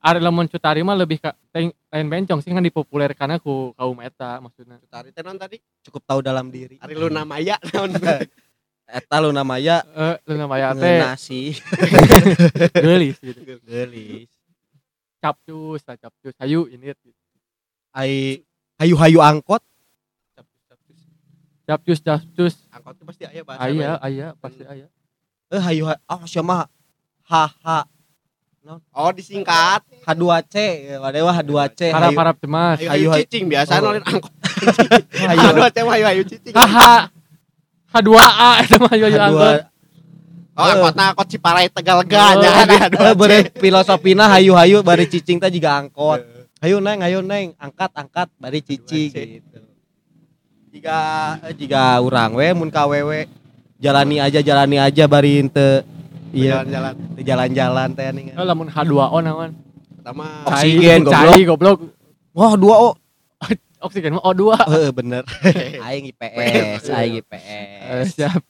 [SPEAKER 3] Ari lamun cutari mah lebih ka teuing lain bencong sih kan dipopulerkan ku kaum eta maksudna.
[SPEAKER 5] Cutari teh naon tadi
[SPEAKER 4] Cukup tahu dalam diri.
[SPEAKER 5] Ari Luna Maya naon
[SPEAKER 4] Eta lu namanya
[SPEAKER 3] Eh, lu namanya teh
[SPEAKER 4] nasi
[SPEAKER 3] geulis gitu.
[SPEAKER 4] gelis.
[SPEAKER 3] Capcus, capcus. Hayu ini gitu.
[SPEAKER 4] Ai hayu-hayu angkot.
[SPEAKER 3] Capcus, capcus.
[SPEAKER 5] angkot tuh pasti aya bahasa
[SPEAKER 3] Aya, aya, pasti aya.
[SPEAKER 4] Eh hayu oh siapa ha ha
[SPEAKER 5] oh disingkat
[SPEAKER 4] H2C wadewa H2C hayu
[SPEAKER 3] Harap-harap cemas.
[SPEAKER 4] Hayu, hayu.
[SPEAKER 5] cicing biasa
[SPEAKER 4] Oh.
[SPEAKER 5] nolin angkot
[SPEAKER 4] hayu
[SPEAKER 5] aduh cewek ayo ayo cicing
[SPEAKER 3] Haha. H2A itu mah hayu
[SPEAKER 4] H2
[SPEAKER 3] angkot.
[SPEAKER 5] oh angkotna angkot Ciparai Tegal
[SPEAKER 3] Oh,
[SPEAKER 5] Ganya ada aduh
[SPEAKER 4] Eh, bere filosofina hayu-hayu bari cicing teh juga angkot. Hayu neng, hayu neng, angkat angkat bari Cicing. gitu. Jika eh, jika urang we mun ka wewe jalani aja jalani aja bari teu iya
[SPEAKER 5] jalan-jalan
[SPEAKER 4] jalan-jalan teh nih.
[SPEAKER 3] Oh, lamun H2O naon?
[SPEAKER 5] pertama
[SPEAKER 4] Oksigen, goblok.
[SPEAKER 3] Cai goblok.
[SPEAKER 4] Wah, dua oh.
[SPEAKER 3] Oksigen mah O2.
[SPEAKER 4] Heeh, bener. Aing IPS, aing
[SPEAKER 3] Eh,
[SPEAKER 4] IPS.
[SPEAKER 3] siap.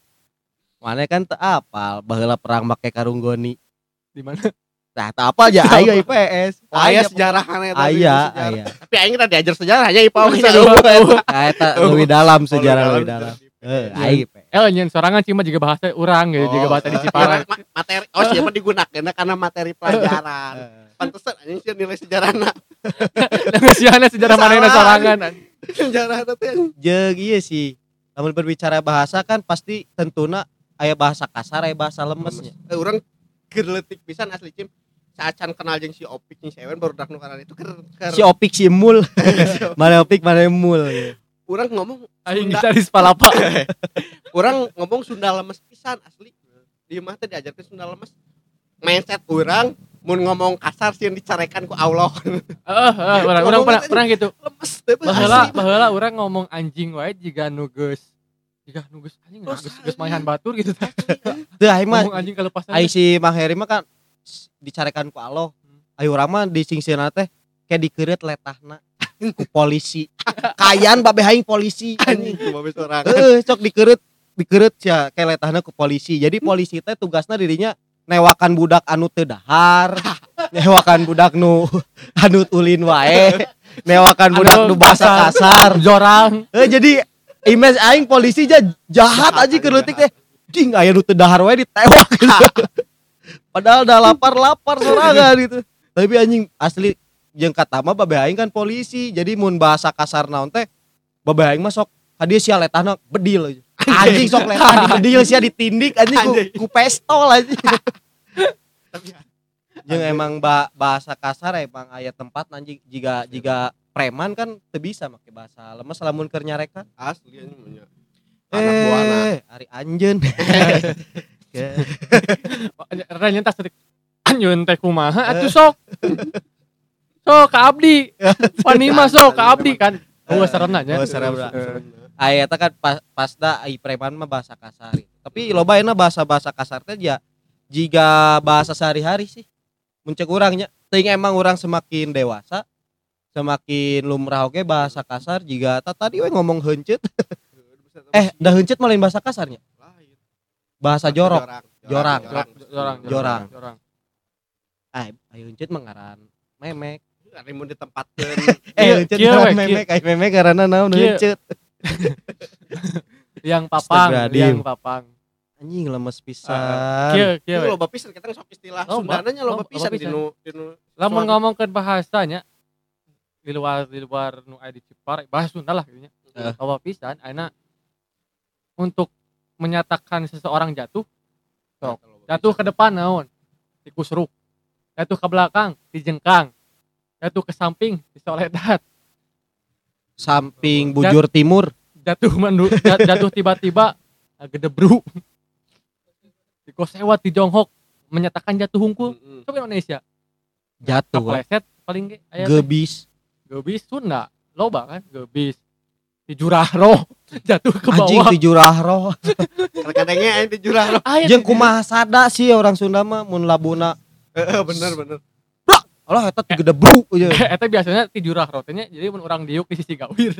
[SPEAKER 4] Mana kan teu apal baheula perang make karung goni.
[SPEAKER 3] Di mana?
[SPEAKER 4] Tah teu apal aja aing IPS.
[SPEAKER 5] aya sejarahnya tadi,
[SPEAKER 4] Aya,
[SPEAKER 5] sejarah.
[SPEAKER 4] aya.
[SPEAKER 5] tapi aing tadi diajar sejarah aja ipau
[SPEAKER 3] Masa dulu.
[SPEAKER 4] Ka eta leuwih dalam sejarah leuwih dalam. Heeh, aing IPS.
[SPEAKER 3] Eh, nyen sorangan cuma juga bahasa urang gitu, juga bahasa di Ciparai.
[SPEAKER 5] Ma- materi oh siapa digunakan karena materi pelajaran pantesan anjing sih nilai sejarahna
[SPEAKER 3] Siana sejarah mana sorangan.
[SPEAKER 5] sejarah teh
[SPEAKER 4] Jeung iya sih. Lamun berbicara bahasa kan pasti tentuna aya bahasa kasar, aya bahasa lemesnya.
[SPEAKER 5] Eh, orang gerletik pisan asli cim saat can kenal jeung si Opik jeung si Ewen baru dak nu karana itu ker, ker
[SPEAKER 4] Si Opik si Mul. mana Opik mana Mul.
[SPEAKER 5] orang ngomong
[SPEAKER 3] Aing gitaris palapa.
[SPEAKER 5] orang ngomong Sunda lemes pisan asli di mah teh diajarkan Sunda lemes mindset orang mun ngomong kasar sih yang dicarekan ku Allah
[SPEAKER 3] Heeh, urang urang pernah pernah gitu.
[SPEAKER 5] lemes teh
[SPEAKER 3] Baheula baheula urang ngomong anjing wae jiga nugeus. Jiga nugeus anjing nugeus geus mayan batur gitu teh.
[SPEAKER 4] Teu aing mah
[SPEAKER 3] Ngomong anjing kelepasan.
[SPEAKER 4] ai si Mang Heri mah kan dicarekan ku Allah. Ayo urang mah di singseuna teh kayak dikeureut letahna ku polisi. Kayan babe aing polisi.
[SPEAKER 5] anjing babe sorangan
[SPEAKER 4] Heeh, sok dikeureut dikeureut sia kayak letahna ku polisi. Jadi polisi teh tugasna dirinya newakan budak anu teu dahar, newakan budak nu anu ulin wae, newakan budak nu bahasa kasar.
[SPEAKER 3] jorang.
[SPEAKER 4] Eh jadi image aing polisi aja jahat
[SPEAKER 5] Jahat,
[SPEAKER 4] aja
[SPEAKER 5] jahat.
[SPEAKER 4] teh. Jing aya nu teu dahar wae ditewak. Padahal udah lapar-lapar sorangan gitu. Tapi anjing asli jeung katama babe aing kan polisi. Jadi mun bahasa kasar naon teh babe aing mah sok hadiah sia letahna bedil aja. Anjing sok letah di bedil sia ditindik anjing ku, ku pestol anjing.
[SPEAKER 5] Tapi
[SPEAKER 4] Jeung emang ba bahasa kasar emang aya tempat anjing jika jika preman kan teu bisa make bahasa lemes lamun keur nyarekan.
[SPEAKER 5] asli anjing punya anak
[SPEAKER 4] Eh, Ari Anjen.
[SPEAKER 3] Ranya tas tadi anjun teh kumaha atuh sok. Sok ka abdi. Panima sok ka abdi kan. Oh, serem nanya.
[SPEAKER 4] Oh, serem, Bra. Aya eta kan pas pasda ai preman mah bahasa kasar. Tapi loba euna bahasa-bahasa kasar teh ya jika bahasa sehari-hari sih. Muncul urangnya. Ting emang orang semakin dewasa semakin lumrah oke bahasa kasar jika ta- tadi we ngomong heuncet eh dah heuncet malah bahasa kasarnya bahasa jorok Jorang.
[SPEAKER 3] Jorang, jorang,
[SPEAKER 4] Jorang.
[SPEAKER 3] jorang.
[SPEAKER 4] ah ayo heuncet mengaran memek
[SPEAKER 5] Ari mun ditempatkeun
[SPEAKER 4] eh heuncet
[SPEAKER 3] kieu
[SPEAKER 4] ngaran
[SPEAKER 3] we,
[SPEAKER 4] memek ai memek karena naon
[SPEAKER 3] Kieu.
[SPEAKER 4] heuncet
[SPEAKER 3] Yang papang, yang papang.
[SPEAKER 4] anjing lemes pisan
[SPEAKER 3] Kieu, kieu.
[SPEAKER 5] Itu
[SPEAKER 3] we.
[SPEAKER 5] loba pisan kita sok istilah
[SPEAKER 3] Loba.
[SPEAKER 5] Sundana nya loba
[SPEAKER 3] Loba
[SPEAKER 5] pisan
[SPEAKER 3] pisan.
[SPEAKER 5] dinu dinu
[SPEAKER 3] Lamun ngomongkeun bahasanya di luar di luar nu aya di Ciparai, bahasa Sunda lah gitu nya.
[SPEAKER 4] Eh.
[SPEAKER 3] Loba pisan ayeuna untuk menyatakan seseorang jatuh, Sok. jatuh ke depan naon? Dikusruk. Jatuh ke belakang, dijengkang. Jatuh ke samping, disoledat.
[SPEAKER 4] samping bujur timur
[SPEAKER 3] Jatuh mendu, jat- jatuh tiba-tiba gedebru. Dikosewat di jonghok menyatakan jatuh hungkul.
[SPEAKER 5] Heeh.
[SPEAKER 3] Coba Indonesia.
[SPEAKER 4] jatuh
[SPEAKER 3] Kepleset paling ge aya teh.
[SPEAKER 4] gebis
[SPEAKER 3] Gebis Sunda loba kan gebis di jurahro jatuh ke
[SPEAKER 4] anjing
[SPEAKER 3] bawah.
[SPEAKER 4] di jurah roh
[SPEAKER 5] Kadangnya aing di
[SPEAKER 3] Aya
[SPEAKER 4] jeung
[SPEAKER 3] di-
[SPEAKER 4] kumaha sada sih orang Sunda mah mun labuna.
[SPEAKER 5] Heeh bener bener.
[SPEAKER 4] Allah eta teu gede bru aja.
[SPEAKER 3] eta biasanya ti jurah rotenya jadi mun orang diuk di sisi gawir.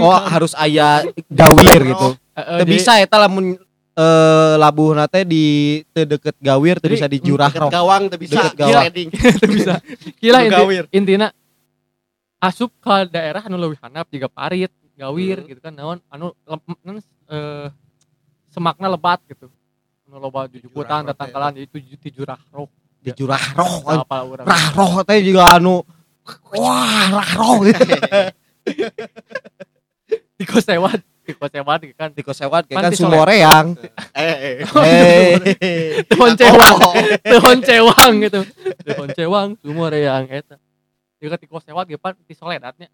[SPEAKER 4] Oh harus aya gawir gitu.
[SPEAKER 3] Eh, eh, jadi-
[SPEAKER 4] bisa eta lamun eh labuh nate di teu deket gawir
[SPEAKER 3] Jadi,
[SPEAKER 4] bisa di jurah
[SPEAKER 5] Deket
[SPEAKER 4] roh.
[SPEAKER 5] gawang teu bisa.
[SPEAKER 4] Deket gawang.
[SPEAKER 3] Teu bisa. Gila inti, intina asup ke daerah anu leuwih handap juga parit gawir
[SPEAKER 5] Hmm.
[SPEAKER 3] gitu kan naon anu lem- naon, eh, semakna lebat gitu anu loba jujukutan tatangkalan jadi tujuh ti jurah roh
[SPEAKER 4] Di jurah roh.
[SPEAKER 3] apa urang
[SPEAKER 4] Rah roh teh juga anu wah rah roh gitu.
[SPEAKER 3] di kosewat di kosewat gitu kan
[SPEAKER 4] Tiko sewat kayak kan sumoreang.
[SPEAKER 5] Eh, eh.
[SPEAKER 4] Hei.
[SPEAKER 3] Tehon cewang, tehon cewang gitu. Tehon cewang, sumur yang eta. Jika ti kos sewat ge pan ti soledatnya.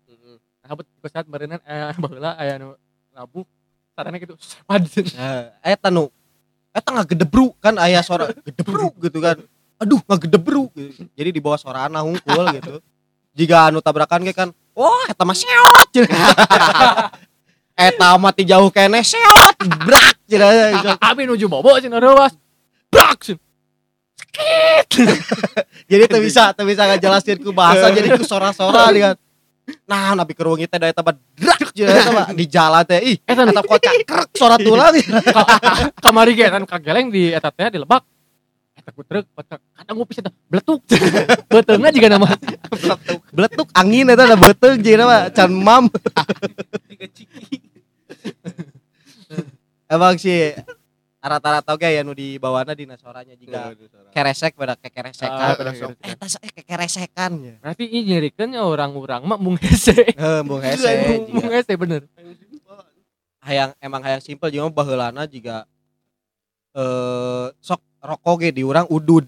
[SPEAKER 3] Ti kos sewat berenang eh baheula aya nu labu. Sarana gitu sewat.
[SPEAKER 4] Nah, eta nu eta ngagedebru kan aya suara gedebru gitu kan. Aduh ngagedebru gitu. Jadi di bawah suara anak hungkul gitu. Jika anu tabrakan ge kan, wah eta mah seot. eta mah ti jauh kene seot brak cenah gitu.
[SPEAKER 3] Abi nuju bobo cenah rewas. Brak cenah.
[SPEAKER 4] Jadi teu bisa teu bisa ngajelaskeun ku bahasa jadi ku sora-sora dia kan. Nah, nabi kerungi teh da eta mah drak di jalan teh ih
[SPEAKER 3] Eta
[SPEAKER 4] eta kocak krek suara tulang.
[SPEAKER 3] kamari ge kan kageleng di eta teh di lebak. Eta ku truk kadang ngopi cenah bletuk. Beuteungna jiga nama.
[SPEAKER 4] Bletuk angin eta da beuteung jeung mah can mam. Emang sih rata-rata oge ya nu di bawahna dina soranya juga keresek pada
[SPEAKER 3] Ah,
[SPEAKER 4] kekeresekan.
[SPEAKER 3] pada kekeresekan.
[SPEAKER 4] Eta sa- eh, kekeresekan ya.
[SPEAKER 3] Berarti ini nyerikeun nya orang-orang mah mung hese.
[SPEAKER 4] Heuh, mung hese
[SPEAKER 3] Mung hese bener.
[SPEAKER 4] Hayang emang hayang simpel jeung baheulana juga eh sok rokok ge di urang udud.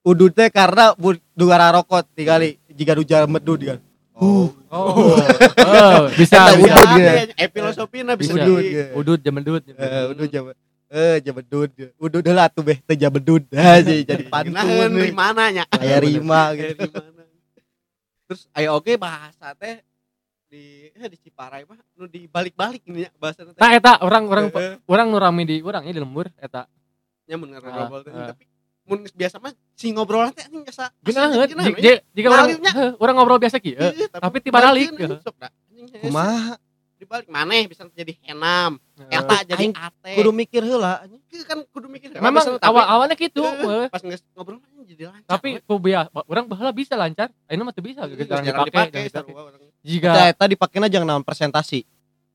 [SPEAKER 4] Udud teh karena dugara rokok tinggali jika nu medud kan.
[SPEAKER 5] Oh.
[SPEAKER 3] Oh, oh bisa,
[SPEAKER 4] Eta
[SPEAKER 3] bisa.
[SPEAKER 4] udud ge.
[SPEAKER 5] Eh filosofina bisa
[SPEAKER 3] Udud,
[SPEAKER 5] di
[SPEAKER 3] udud jemendut.
[SPEAKER 4] Eh, udud jam eh jam bedud. Udud heula atuh beh teh jam bedud. Ah, jadi jadi
[SPEAKER 5] Naheun
[SPEAKER 4] pantun.
[SPEAKER 5] di mana nya?
[SPEAKER 4] Aya rima gitu.
[SPEAKER 5] di mana? Terus ayo oke bahasa teh di eh, di Ciparai mah nu dibalik-balik ini ya bahasa teh.
[SPEAKER 3] Nah eta orang-orang
[SPEAKER 5] Heeh.
[SPEAKER 3] orang nu rame di urangnya di lembur eta.
[SPEAKER 5] nya mun
[SPEAKER 3] Ah,
[SPEAKER 5] ngobrol teh
[SPEAKER 3] ah.
[SPEAKER 5] tapi mun biasa mah si ngobrol teh anjing biasa
[SPEAKER 3] Geunaheun, jika
[SPEAKER 5] ya.
[SPEAKER 3] jika orang heuh, orang ngobrol biasa kieu.
[SPEAKER 5] Iya,
[SPEAKER 3] tapi tiba balik, ya.
[SPEAKER 5] Anjing, hese.
[SPEAKER 4] Kumaha?
[SPEAKER 5] dibalik maneh bisa jadi henam
[SPEAKER 3] Heeh.
[SPEAKER 5] eta jadi ate
[SPEAKER 4] Kudu mikir heula anjing.
[SPEAKER 5] Kieu kan kudu mikir
[SPEAKER 3] Memang
[SPEAKER 5] Bisa, tapi-
[SPEAKER 3] awal-awalnya gitu.
[SPEAKER 5] Eh,
[SPEAKER 3] heuh.
[SPEAKER 5] pas nges ngobrol jadi lancar
[SPEAKER 3] Tapi ku biasa orang baheula bisa lancar. Ayeuna mah teu bisa
[SPEAKER 5] Geus
[SPEAKER 3] gitu jarang dipake. Jika
[SPEAKER 4] Eta eta dipakena jangan naon presentasi.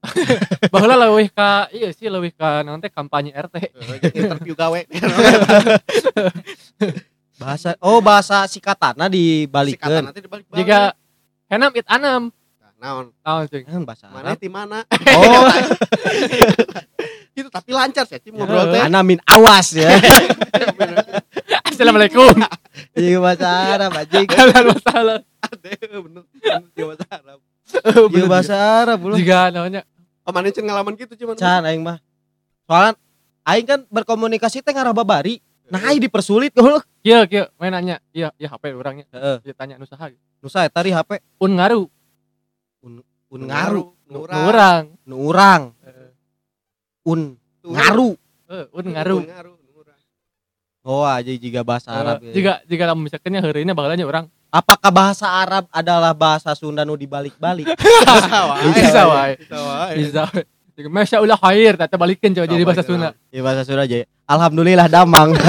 [SPEAKER 3] baheula leuwih ka iya sih leuwih ka naon teh kampanye RT.
[SPEAKER 5] Eh, interview gawe
[SPEAKER 4] Bahasa oh bahasa sikatana
[SPEAKER 5] sikatan
[SPEAKER 4] dibalikeun.
[SPEAKER 5] nanti dibalik
[SPEAKER 3] Jika henam it anam.
[SPEAKER 5] naon
[SPEAKER 3] Naon cing.
[SPEAKER 4] Kan bahasa
[SPEAKER 5] mana di mana
[SPEAKER 4] Oh,
[SPEAKER 5] itu tapi lancar sih Cim, ngobrol teh
[SPEAKER 4] ana min awas ya.
[SPEAKER 3] Assalamualaikum.
[SPEAKER 4] Iya bahasa Arab anjing.
[SPEAKER 3] Kalian masalah.
[SPEAKER 5] Ade, bener di bahasa Arab
[SPEAKER 4] Iya bahasa Arab belum.
[SPEAKER 3] Jika namanya
[SPEAKER 5] oh mana cen ngalaman gitu cuman
[SPEAKER 4] Can aing mah. Soalnya aing kan berkomunikasi teh ngarah babari. Nah, aing dipersulit goblok.
[SPEAKER 3] Kieu kieu main nanya. Iya, iya HP orangnya.
[SPEAKER 4] Heeh.
[SPEAKER 3] Dia tanya nu saha.
[SPEAKER 4] Nu sae tadi HP
[SPEAKER 3] Un ngaru.
[SPEAKER 4] un ngaru,
[SPEAKER 3] urang.
[SPEAKER 4] nu urang,
[SPEAKER 3] Eh,
[SPEAKER 4] un ngaru.
[SPEAKER 3] un ngaru.
[SPEAKER 5] Nu ngaru.
[SPEAKER 4] Oh aja jika bahasa Arab. ya.
[SPEAKER 3] Jika jika kamu misalkannya hari ini bakalnya orang
[SPEAKER 4] Apakah bahasa Arab adalah bahasa Sunda nu dibalik-balik?
[SPEAKER 5] bisa wae
[SPEAKER 3] bisa wae.
[SPEAKER 5] bisa wae
[SPEAKER 3] Masya Allah khair, tata balikin coba jadi bahasa. Sunda.
[SPEAKER 4] Ya bahasa Sunda aja. Alhamdulillah damang.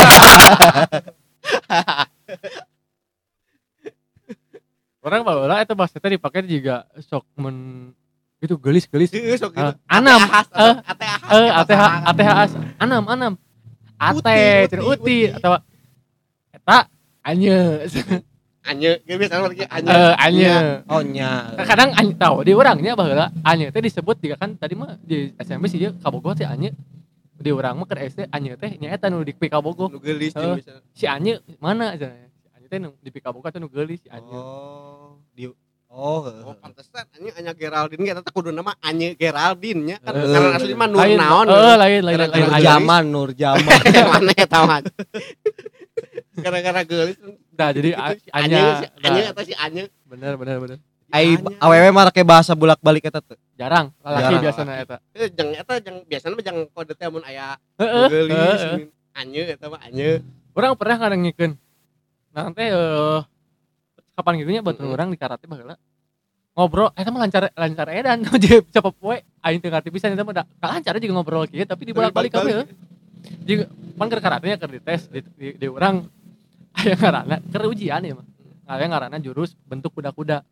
[SPEAKER 3] Orang bawa itu bahasa tadi dipakai juga sok men itu gelis-gelis.
[SPEAKER 5] Heeh, sok gitu.
[SPEAKER 3] Ah, anam.
[SPEAKER 5] Ate ahas,
[SPEAKER 3] Eh. Eh, ATH ATH anam anam. Ate,
[SPEAKER 5] Uti,
[SPEAKER 3] atau eta anye.
[SPEAKER 5] Anye, ge biasa lagi anye.
[SPEAKER 3] Eh, anye.
[SPEAKER 4] Oh nya.
[SPEAKER 3] Kadang anye tahu di orangnya baheula anye teh disebut juga kan tadi mah di SMP sih dia kabogoh teh anye. Di orang mah ke SD anye teh nyaeta nu di kabogoh.
[SPEAKER 5] Nu geulis bisa.
[SPEAKER 3] Si anye mana aja. Si anye teh nu di kabogoh teh nu geulis si anye.
[SPEAKER 4] Oh, di Oh,
[SPEAKER 5] Oh, pantesan anye anya Geraldine ge eta kudu nama Anye Geraldine nya kan
[SPEAKER 3] Eh,
[SPEAKER 5] karena asli mah Nur
[SPEAKER 3] Lain,
[SPEAKER 5] naon.
[SPEAKER 3] Eh, lain lain lain.
[SPEAKER 4] Nur
[SPEAKER 3] lain.
[SPEAKER 5] Anye.
[SPEAKER 4] Jaman, Nur Jaman.
[SPEAKER 5] Mana eta mah. Gara-gara geulis.
[SPEAKER 3] Nah, jadi Anya, nah.
[SPEAKER 5] eta si Anye.
[SPEAKER 3] Bener bener bener.
[SPEAKER 4] Ai
[SPEAKER 5] Anye.
[SPEAKER 4] awewe mah rake bahasa bolak-balik eta teh.
[SPEAKER 3] Jarang, laki
[SPEAKER 4] Jarang.
[SPEAKER 3] biasanya eta.
[SPEAKER 5] Eh, jeung eta jeung biasana mah jeung kode teh mun aya geulis. Anye eta mah Anye.
[SPEAKER 3] Orang pernah kadang ngikeun nanti eh kapan gitunya buat
[SPEAKER 5] Mm-mm.
[SPEAKER 3] orang di karate baheula ngobrol eta mah lancar lancar edan jadi siapa poe aing teu ngarti pisan eta mah lancar juga ngobrol kieu tapi dibolak-balik ka
[SPEAKER 5] balik-balik.
[SPEAKER 3] Jadi pan keur karate nya keur dites di, di, di urang aya ngaranna keur ujian ya mah. Aya ngaranna jurus bentuk kuda-kuda.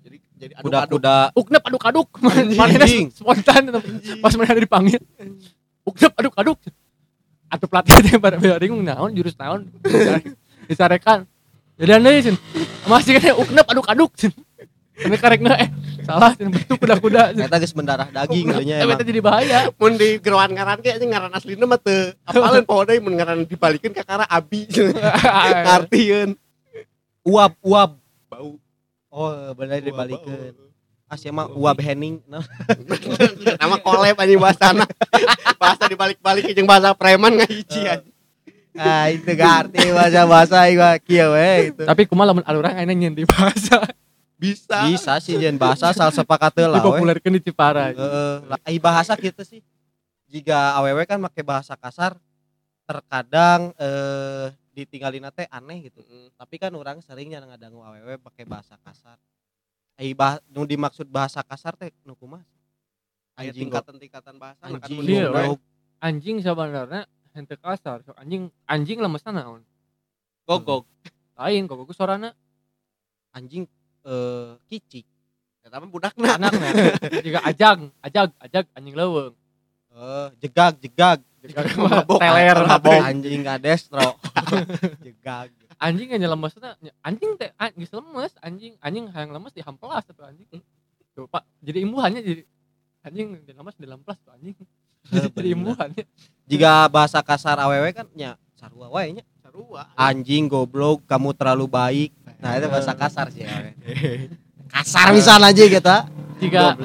[SPEAKER 5] jadi jadi
[SPEAKER 4] kuda-kuda
[SPEAKER 3] Uknep aduk-aduk. Manehna spontan pas mana dipanggil. Uknep aduk-aduk. Atuh pelatih teh pada pada bingung naon jurus naon. Disarekan. Jadi aneh sih. Masih kan uknep aduk-aduk. Ini karekna eh salah sih bentuk kuda-kuda.
[SPEAKER 4] Eta geus mendarah daging gitu nya
[SPEAKER 3] Eh
[SPEAKER 4] emang.
[SPEAKER 3] eta jadi bahaya.
[SPEAKER 5] mun di geroan ngaran ge anjing ngaran aslina mah teu apalin poho deui mun ngaran dibalikeun ka kara abi ngartieun
[SPEAKER 4] Uap uap.
[SPEAKER 5] bau
[SPEAKER 4] Oh, bener dibalikeun. Asli mah uap hening. Nah,
[SPEAKER 5] nama kolep anjing bahasana bahasa dibalik-balik jeung bahasa preman ngahiji anjing
[SPEAKER 4] ah itu gak arti bahasa-bahasa ieu kieu we gitu.
[SPEAKER 3] Tapi kumaha lamun alurang ayeuna nyeun di bahasa.
[SPEAKER 5] Bisa
[SPEAKER 4] Bisa sih jen bahasa asal sepakat lah we.
[SPEAKER 3] Dipopulerkeun di Cipara.
[SPEAKER 4] Heeh, lah ai bahasa gitu sih. Jika awewe kan make bahasa kasar terkadang eh ditinggalin teh aneh gitu. Tapi kan orang seringnya ngadangu awewe pakai bahasa kasar. Ai bah nu dimaksud bahasa kasar teh nu kumaha?
[SPEAKER 5] aya
[SPEAKER 4] Anjing
[SPEAKER 5] tingkatan-tingkatan bahasa kan
[SPEAKER 4] Anjing
[SPEAKER 3] Iya,
[SPEAKER 4] goblok.
[SPEAKER 3] anjing sebenarnya henteu kasar so, anjing anjing lemesna naon
[SPEAKER 4] gogog.
[SPEAKER 3] lain kok gue sorana
[SPEAKER 4] Anjing eh kicik.
[SPEAKER 5] eta mah budakna
[SPEAKER 3] anaknya juga ajag ajag ajag anjing leuweung
[SPEAKER 4] Eh jegag jegag.
[SPEAKER 3] Juga
[SPEAKER 5] Mabok,
[SPEAKER 3] teler
[SPEAKER 5] mabok.
[SPEAKER 4] Anjing gadestro. jegag.
[SPEAKER 3] anjing nya lemesna anjing teh an- geus lemes anjing anjing hayang lemes dihampelas atuh anjing tuh pak jadi imbuhannya jadi anjing di lemes di lemplas tuh anjing jadi, jadi imbuhannya
[SPEAKER 4] Jika bahasa kasar awewe kan nya sarua wae nya. Anjing goblok, kamu terlalu baik. Nah, itu bahasa kasar sih awewe. Kasar bisa aja gitu.
[SPEAKER 3] jika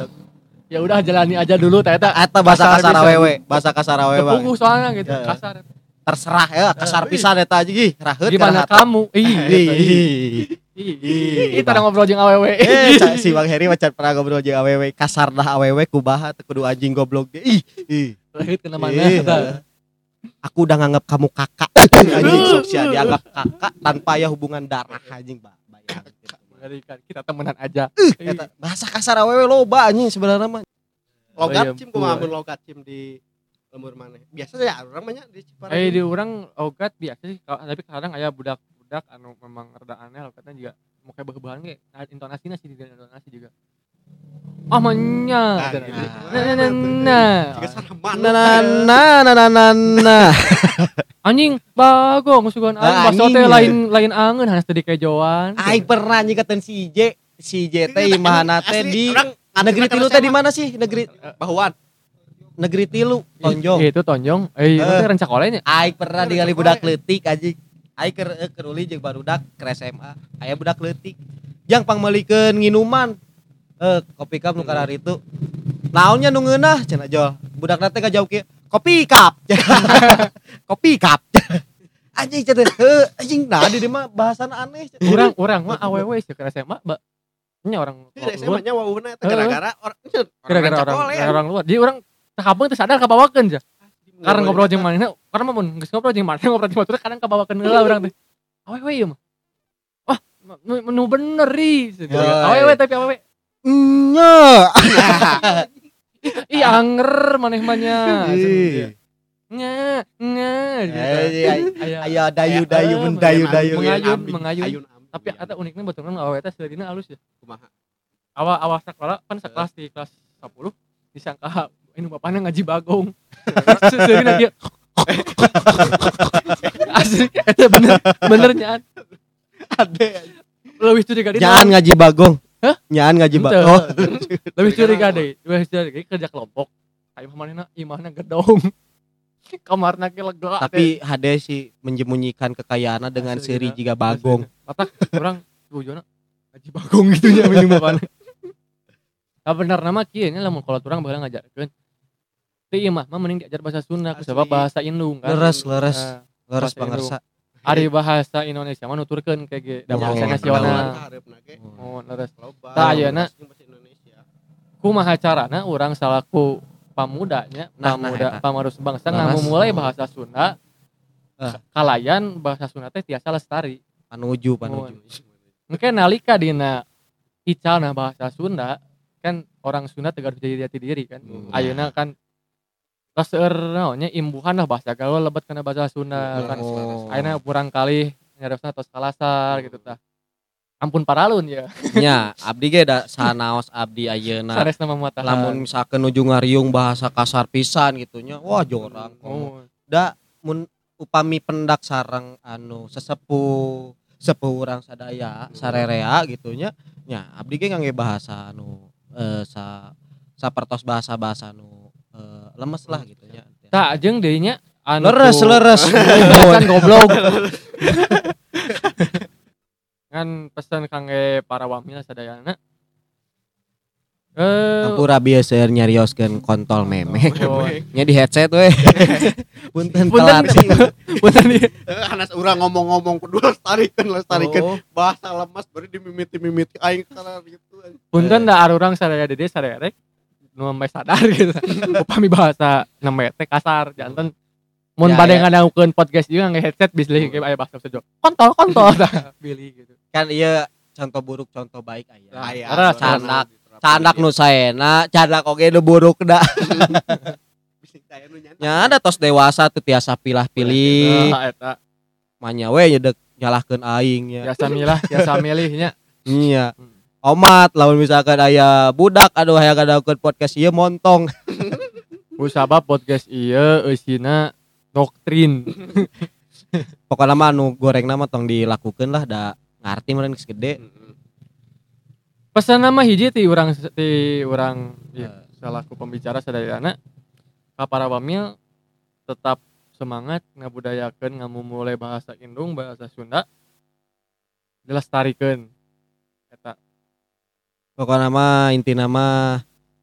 [SPEAKER 3] ya udah jalani aja dulu teh eta
[SPEAKER 4] bahasa
[SPEAKER 3] Kasar
[SPEAKER 4] kasar
[SPEAKER 3] bisa.
[SPEAKER 4] awewe, bahasa kasar awewe. Bang.
[SPEAKER 3] soalnya gitu
[SPEAKER 4] Ya.
[SPEAKER 3] kasar
[SPEAKER 4] Terserah ya, kasar pisan eta aja gih. Raheut
[SPEAKER 3] gimana kamu ih gitu.
[SPEAKER 4] Ih.
[SPEAKER 3] Ih, kita ngobrol jeung awewe.
[SPEAKER 4] Eh, si Bang Heri macam pernah ngobrol jeung awewe kasar dah awewe kubaha teu kudu anjing goblok ge. Ih, ih.
[SPEAKER 3] Lahir kena mana?
[SPEAKER 4] Aku udah nganggap kamu kakak. anjing sok sia dianggap kakak tanpa ya hubungan darah anjing, Mbak. Bayang.
[SPEAKER 3] Mengerikan. Kita temenan aja.
[SPEAKER 4] Eta bahasa kasar awewe loba anjing sebenarnya mah.
[SPEAKER 5] logat
[SPEAKER 3] Oh iya,
[SPEAKER 5] cim kumaha mun logat cim di lembur mana biasa ya orang banyak di Ciparai
[SPEAKER 3] Eh di orang ogat biasa sih, tapi kadang aya budak-budak anu memang rada aneh lokatnya juga mau kayak behebahan ge, nah, intonasinya sih di intonasi juga. Ah manya.
[SPEAKER 5] Nah, gitu.
[SPEAKER 3] nah, nah, nah, nah.
[SPEAKER 4] Nah, nah.
[SPEAKER 3] Anjing bagong sugan
[SPEAKER 4] Ah, anjing
[SPEAKER 3] teh
[SPEAKER 4] ya.
[SPEAKER 3] lain lain angeun hanas teh di kejoan.
[SPEAKER 4] Aing pernah nyikeun si J, si J teh imahana teh di negeri tilu teh di mana sih? Negeri
[SPEAKER 5] bahuan
[SPEAKER 4] negeri tilu Tonjong.
[SPEAKER 3] Itu tonjong. Eh, itu
[SPEAKER 4] Eh.
[SPEAKER 3] teh rencakolenya.
[SPEAKER 4] Aing pernah ningali
[SPEAKER 5] sekolah
[SPEAKER 4] budak leutik anjing. Aing keur eh, keur uli jeung barudak ke SMA. Aya budak leutik. Yang pangmelikeun nginuman. Eh, kopi cup nu karar itu. Naonnya nu ngeunah cenah jol. Budak teh ngajawab kieu, kopi cup. kopi cup. anjing cenah heuh anjing nah di mah bahasana aneh. cenah.
[SPEAKER 3] Urang urang mah awewe sih ke SMA, Mbak. Nya orang luar.
[SPEAKER 5] Nya wawuna gara-gara orang
[SPEAKER 3] gara-gara orang orang luar. Jadi orang kabang teh sadar kabawakeun aja. Karena ngobrol jeung manehna, karena mah mun geus ngobrol jeung manehna ngobrol jeung batur kadang kabawakeun heula urang teh. Awewe ieu mah. Wah, nu, nu bener ri.
[SPEAKER 4] Ya,
[SPEAKER 3] Awewe tapi awewe.
[SPEAKER 4] Nya.
[SPEAKER 3] Ih anger maneh mah nya. Nya,
[SPEAKER 4] Aya
[SPEAKER 3] aya
[SPEAKER 4] dayu-dayu
[SPEAKER 3] Eh,
[SPEAKER 4] mendayu-dayu.
[SPEAKER 3] mengayun, mengayun.
[SPEAKER 5] ayun
[SPEAKER 3] tapi ada uniknya betul kan awewe teh seudina halus ya.
[SPEAKER 5] kumaha
[SPEAKER 3] Awal awal sekolah kan sekelas di kelas 10 disangka ini bapaknya ngaji bagong. Seudina dia Asli, itu bener benernya
[SPEAKER 5] ade
[SPEAKER 3] lebih curiga dia
[SPEAKER 4] Nyaan ngaji bagong.
[SPEAKER 3] Hah?
[SPEAKER 4] Nyaan ngaji bagong. Oh.
[SPEAKER 3] lebih curiga deh lebih curiga kerja kelompok kayak mana imahnya gedong kamarnya ke lega
[SPEAKER 4] Tapi Hade sih menjemunyikan kekayaannya dengan
[SPEAKER 3] Asli,
[SPEAKER 4] seri
[SPEAKER 3] ya.
[SPEAKER 4] jika bagong.
[SPEAKER 3] Otak orang tujuannya ngaji bagong gitu nya minum bapaknya Nah benar nama kieu nya lamun kalau orang bakal ngajarkeun Teu ieu mah mah mending diajar bahasa Sunda sebab bahasa Indung kan.
[SPEAKER 4] Leres, leres,
[SPEAKER 3] Nah,
[SPEAKER 4] leres pangersa.
[SPEAKER 3] Ari bahasa Indonesia mah nuturkeun kayak ge da
[SPEAKER 4] Ya,
[SPEAKER 3] bahasa
[SPEAKER 4] ya,
[SPEAKER 3] nasional. Oh, leres. Tah, ayeuna.
[SPEAKER 5] bahasa Indonesia
[SPEAKER 3] Kumaha carana urang salaku pamudanya,
[SPEAKER 4] Nah, nah,
[SPEAKER 3] pamuda
[SPEAKER 4] eta.
[SPEAKER 3] pamarus bangsa
[SPEAKER 4] Leres.
[SPEAKER 3] ngamumulai bahasa Sunda.
[SPEAKER 4] Eh.
[SPEAKER 3] Kalayan bahasa Sunda teh tiasa lestari.
[SPEAKER 4] panuju panuju
[SPEAKER 3] mungkin nalika dina ical nah bahasa Sunda kan orang Sunda tegar jadi jati diri kan
[SPEAKER 2] Hmm.
[SPEAKER 3] ayeuna kan Laser naonnya imbuhan lah bahasa gaul lebet kena bahasa Sunda kan.
[SPEAKER 4] Oh.
[SPEAKER 3] ayeuna kurang kali nyarosna tos kalasar gitu tah. Ampun paralun ya.
[SPEAKER 4] Nya abdi ge da sanaos abdi ayeuna.
[SPEAKER 3] Sanes nama muatahan
[SPEAKER 4] lamun misalkan nuju ngariung bahasa kasar pisan gitunya wah jorang.
[SPEAKER 3] Oh
[SPEAKER 4] da mun upami pendak sarang anu sesepuh sepuh urang sadaya sarerea gitunya nya. Abdi ge ngangge bahasa anu eh, sa sapertos bahasa-bahasa anu eh, lemes lah gitunya
[SPEAKER 3] tak jeung deui nya anu
[SPEAKER 4] leres leres.
[SPEAKER 3] Kan goblok. Kan pesan kangge para wamil sadayana. Eh
[SPEAKER 4] Ampura biasa nyarioskeun kontol memek.
[SPEAKER 3] Oh,
[SPEAKER 4] nya di headset we punten
[SPEAKER 3] Punten.
[SPEAKER 4] telat.
[SPEAKER 3] punten.
[SPEAKER 5] Eh, anas urang ngomong-ngomong kudu lestarikan lestarikan.
[SPEAKER 4] Oh.
[SPEAKER 5] bahasa lemas baru dimimiti-mimiti aing kana gitu
[SPEAKER 3] punten da arurang sadaya dede sadaya rek nu sampai sadar gitu. Upami bahasa nama teh kasar jantan. Mun
[SPEAKER 4] Ya,
[SPEAKER 3] bade
[SPEAKER 4] ya.
[SPEAKER 3] ngadaukeun podcast juga nge headset bis leuwih ge aya bahasa sejo kontol kontol. Dah pilih gitu.
[SPEAKER 4] Kan iya contoh buruk contoh baik aya.
[SPEAKER 5] Aya,
[SPEAKER 3] Terus,
[SPEAKER 4] candak. candak nu saena candak oge nu buruk da
[SPEAKER 5] Bisik saya nu nyandak.
[SPEAKER 4] nya ada tos dewasa tuh tiasa pilah-pilih.
[SPEAKER 3] Nah eta.
[SPEAKER 4] Manya we nyedek nyalahkeun aing nya.
[SPEAKER 3] Biasa milah biasa milihnya.
[SPEAKER 4] Iya omat lamun misalkan aya budak aduh hayang ngadakeun podcast ieu montong.
[SPEAKER 3] Ku sabab podcast ieu eusina doktrin.
[SPEAKER 4] Pokoknya mah anu goreng nama tong dilakukeun lah da ngarti meureun geus gede.
[SPEAKER 3] Pesan nama hiji ti urang ti urang
[SPEAKER 4] Eh.
[SPEAKER 3] ya, salaku pembicara sadayana ka para wamil tetap semangat ngabudayakeun ngamumule bahasa Indung bahasa Sunda dilestarikeun eta
[SPEAKER 4] pokoknya mah inti nama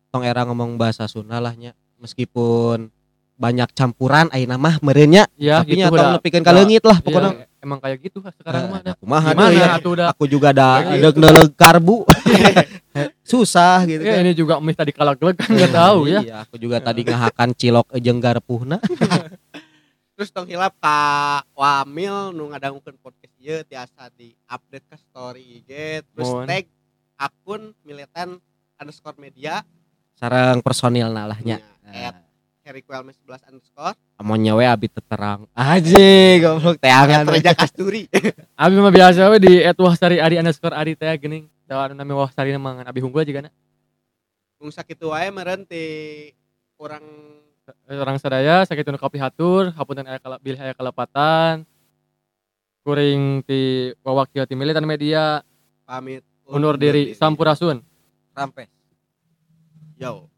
[SPEAKER 4] tong era ngomong bahasa Sunda lah nya meskipun banyak campuran ayeuna mah meureunnya
[SPEAKER 3] ya
[SPEAKER 4] tapi
[SPEAKER 3] gitu
[SPEAKER 4] nya tong
[SPEAKER 3] udah
[SPEAKER 4] nepikeun ka leungit lah
[SPEAKER 3] pokoknya
[SPEAKER 4] pokoknya.
[SPEAKER 3] emang kayak gitu sekarang mah. dah.
[SPEAKER 4] kumaha
[SPEAKER 3] gimana
[SPEAKER 4] ya
[SPEAKER 3] atuh udah?
[SPEAKER 4] Aku juga ada
[SPEAKER 3] Iya.
[SPEAKER 4] deg deleg karbu. Susah gitu
[SPEAKER 3] ya
[SPEAKER 4] kan.
[SPEAKER 3] ini juga mih tadi kalak kan nggak tahu ya.
[SPEAKER 4] iya aku juga tadi ngahakan cilok jeung garpuhna.
[SPEAKER 5] Terus tong hilap ka wamil nu ngadangukeun podcast ieu tiasa di update ke story IG terus tag akun militan underscore media.
[SPEAKER 4] Sarang personilna lah nya
[SPEAKER 5] at Harry Wellness 11 underscore.
[SPEAKER 4] Amonnya we abi terang. Aja goblok teangan
[SPEAKER 5] at Reja Kasturi.
[SPEAKER 3] Abi mah biasa we di @wahsari ari underscore ari teh geuning. Da anu nami wahsari mangan abi hunggul juga
[SPEAKER 5] Ung sakitu wae meureun ti urang
[SPEAKER 3] orang sadaya sakit nu kopi hatur hapunten aya kala bilih aya kalepatan. Kuring ti wawakil ti militan media.
[SPEAKER 5] Pamit
[SPEAKER 3] undur diri. Sampurasun.
[SPEAKER 4] Rampes.
[SPEAKER 5] Yo.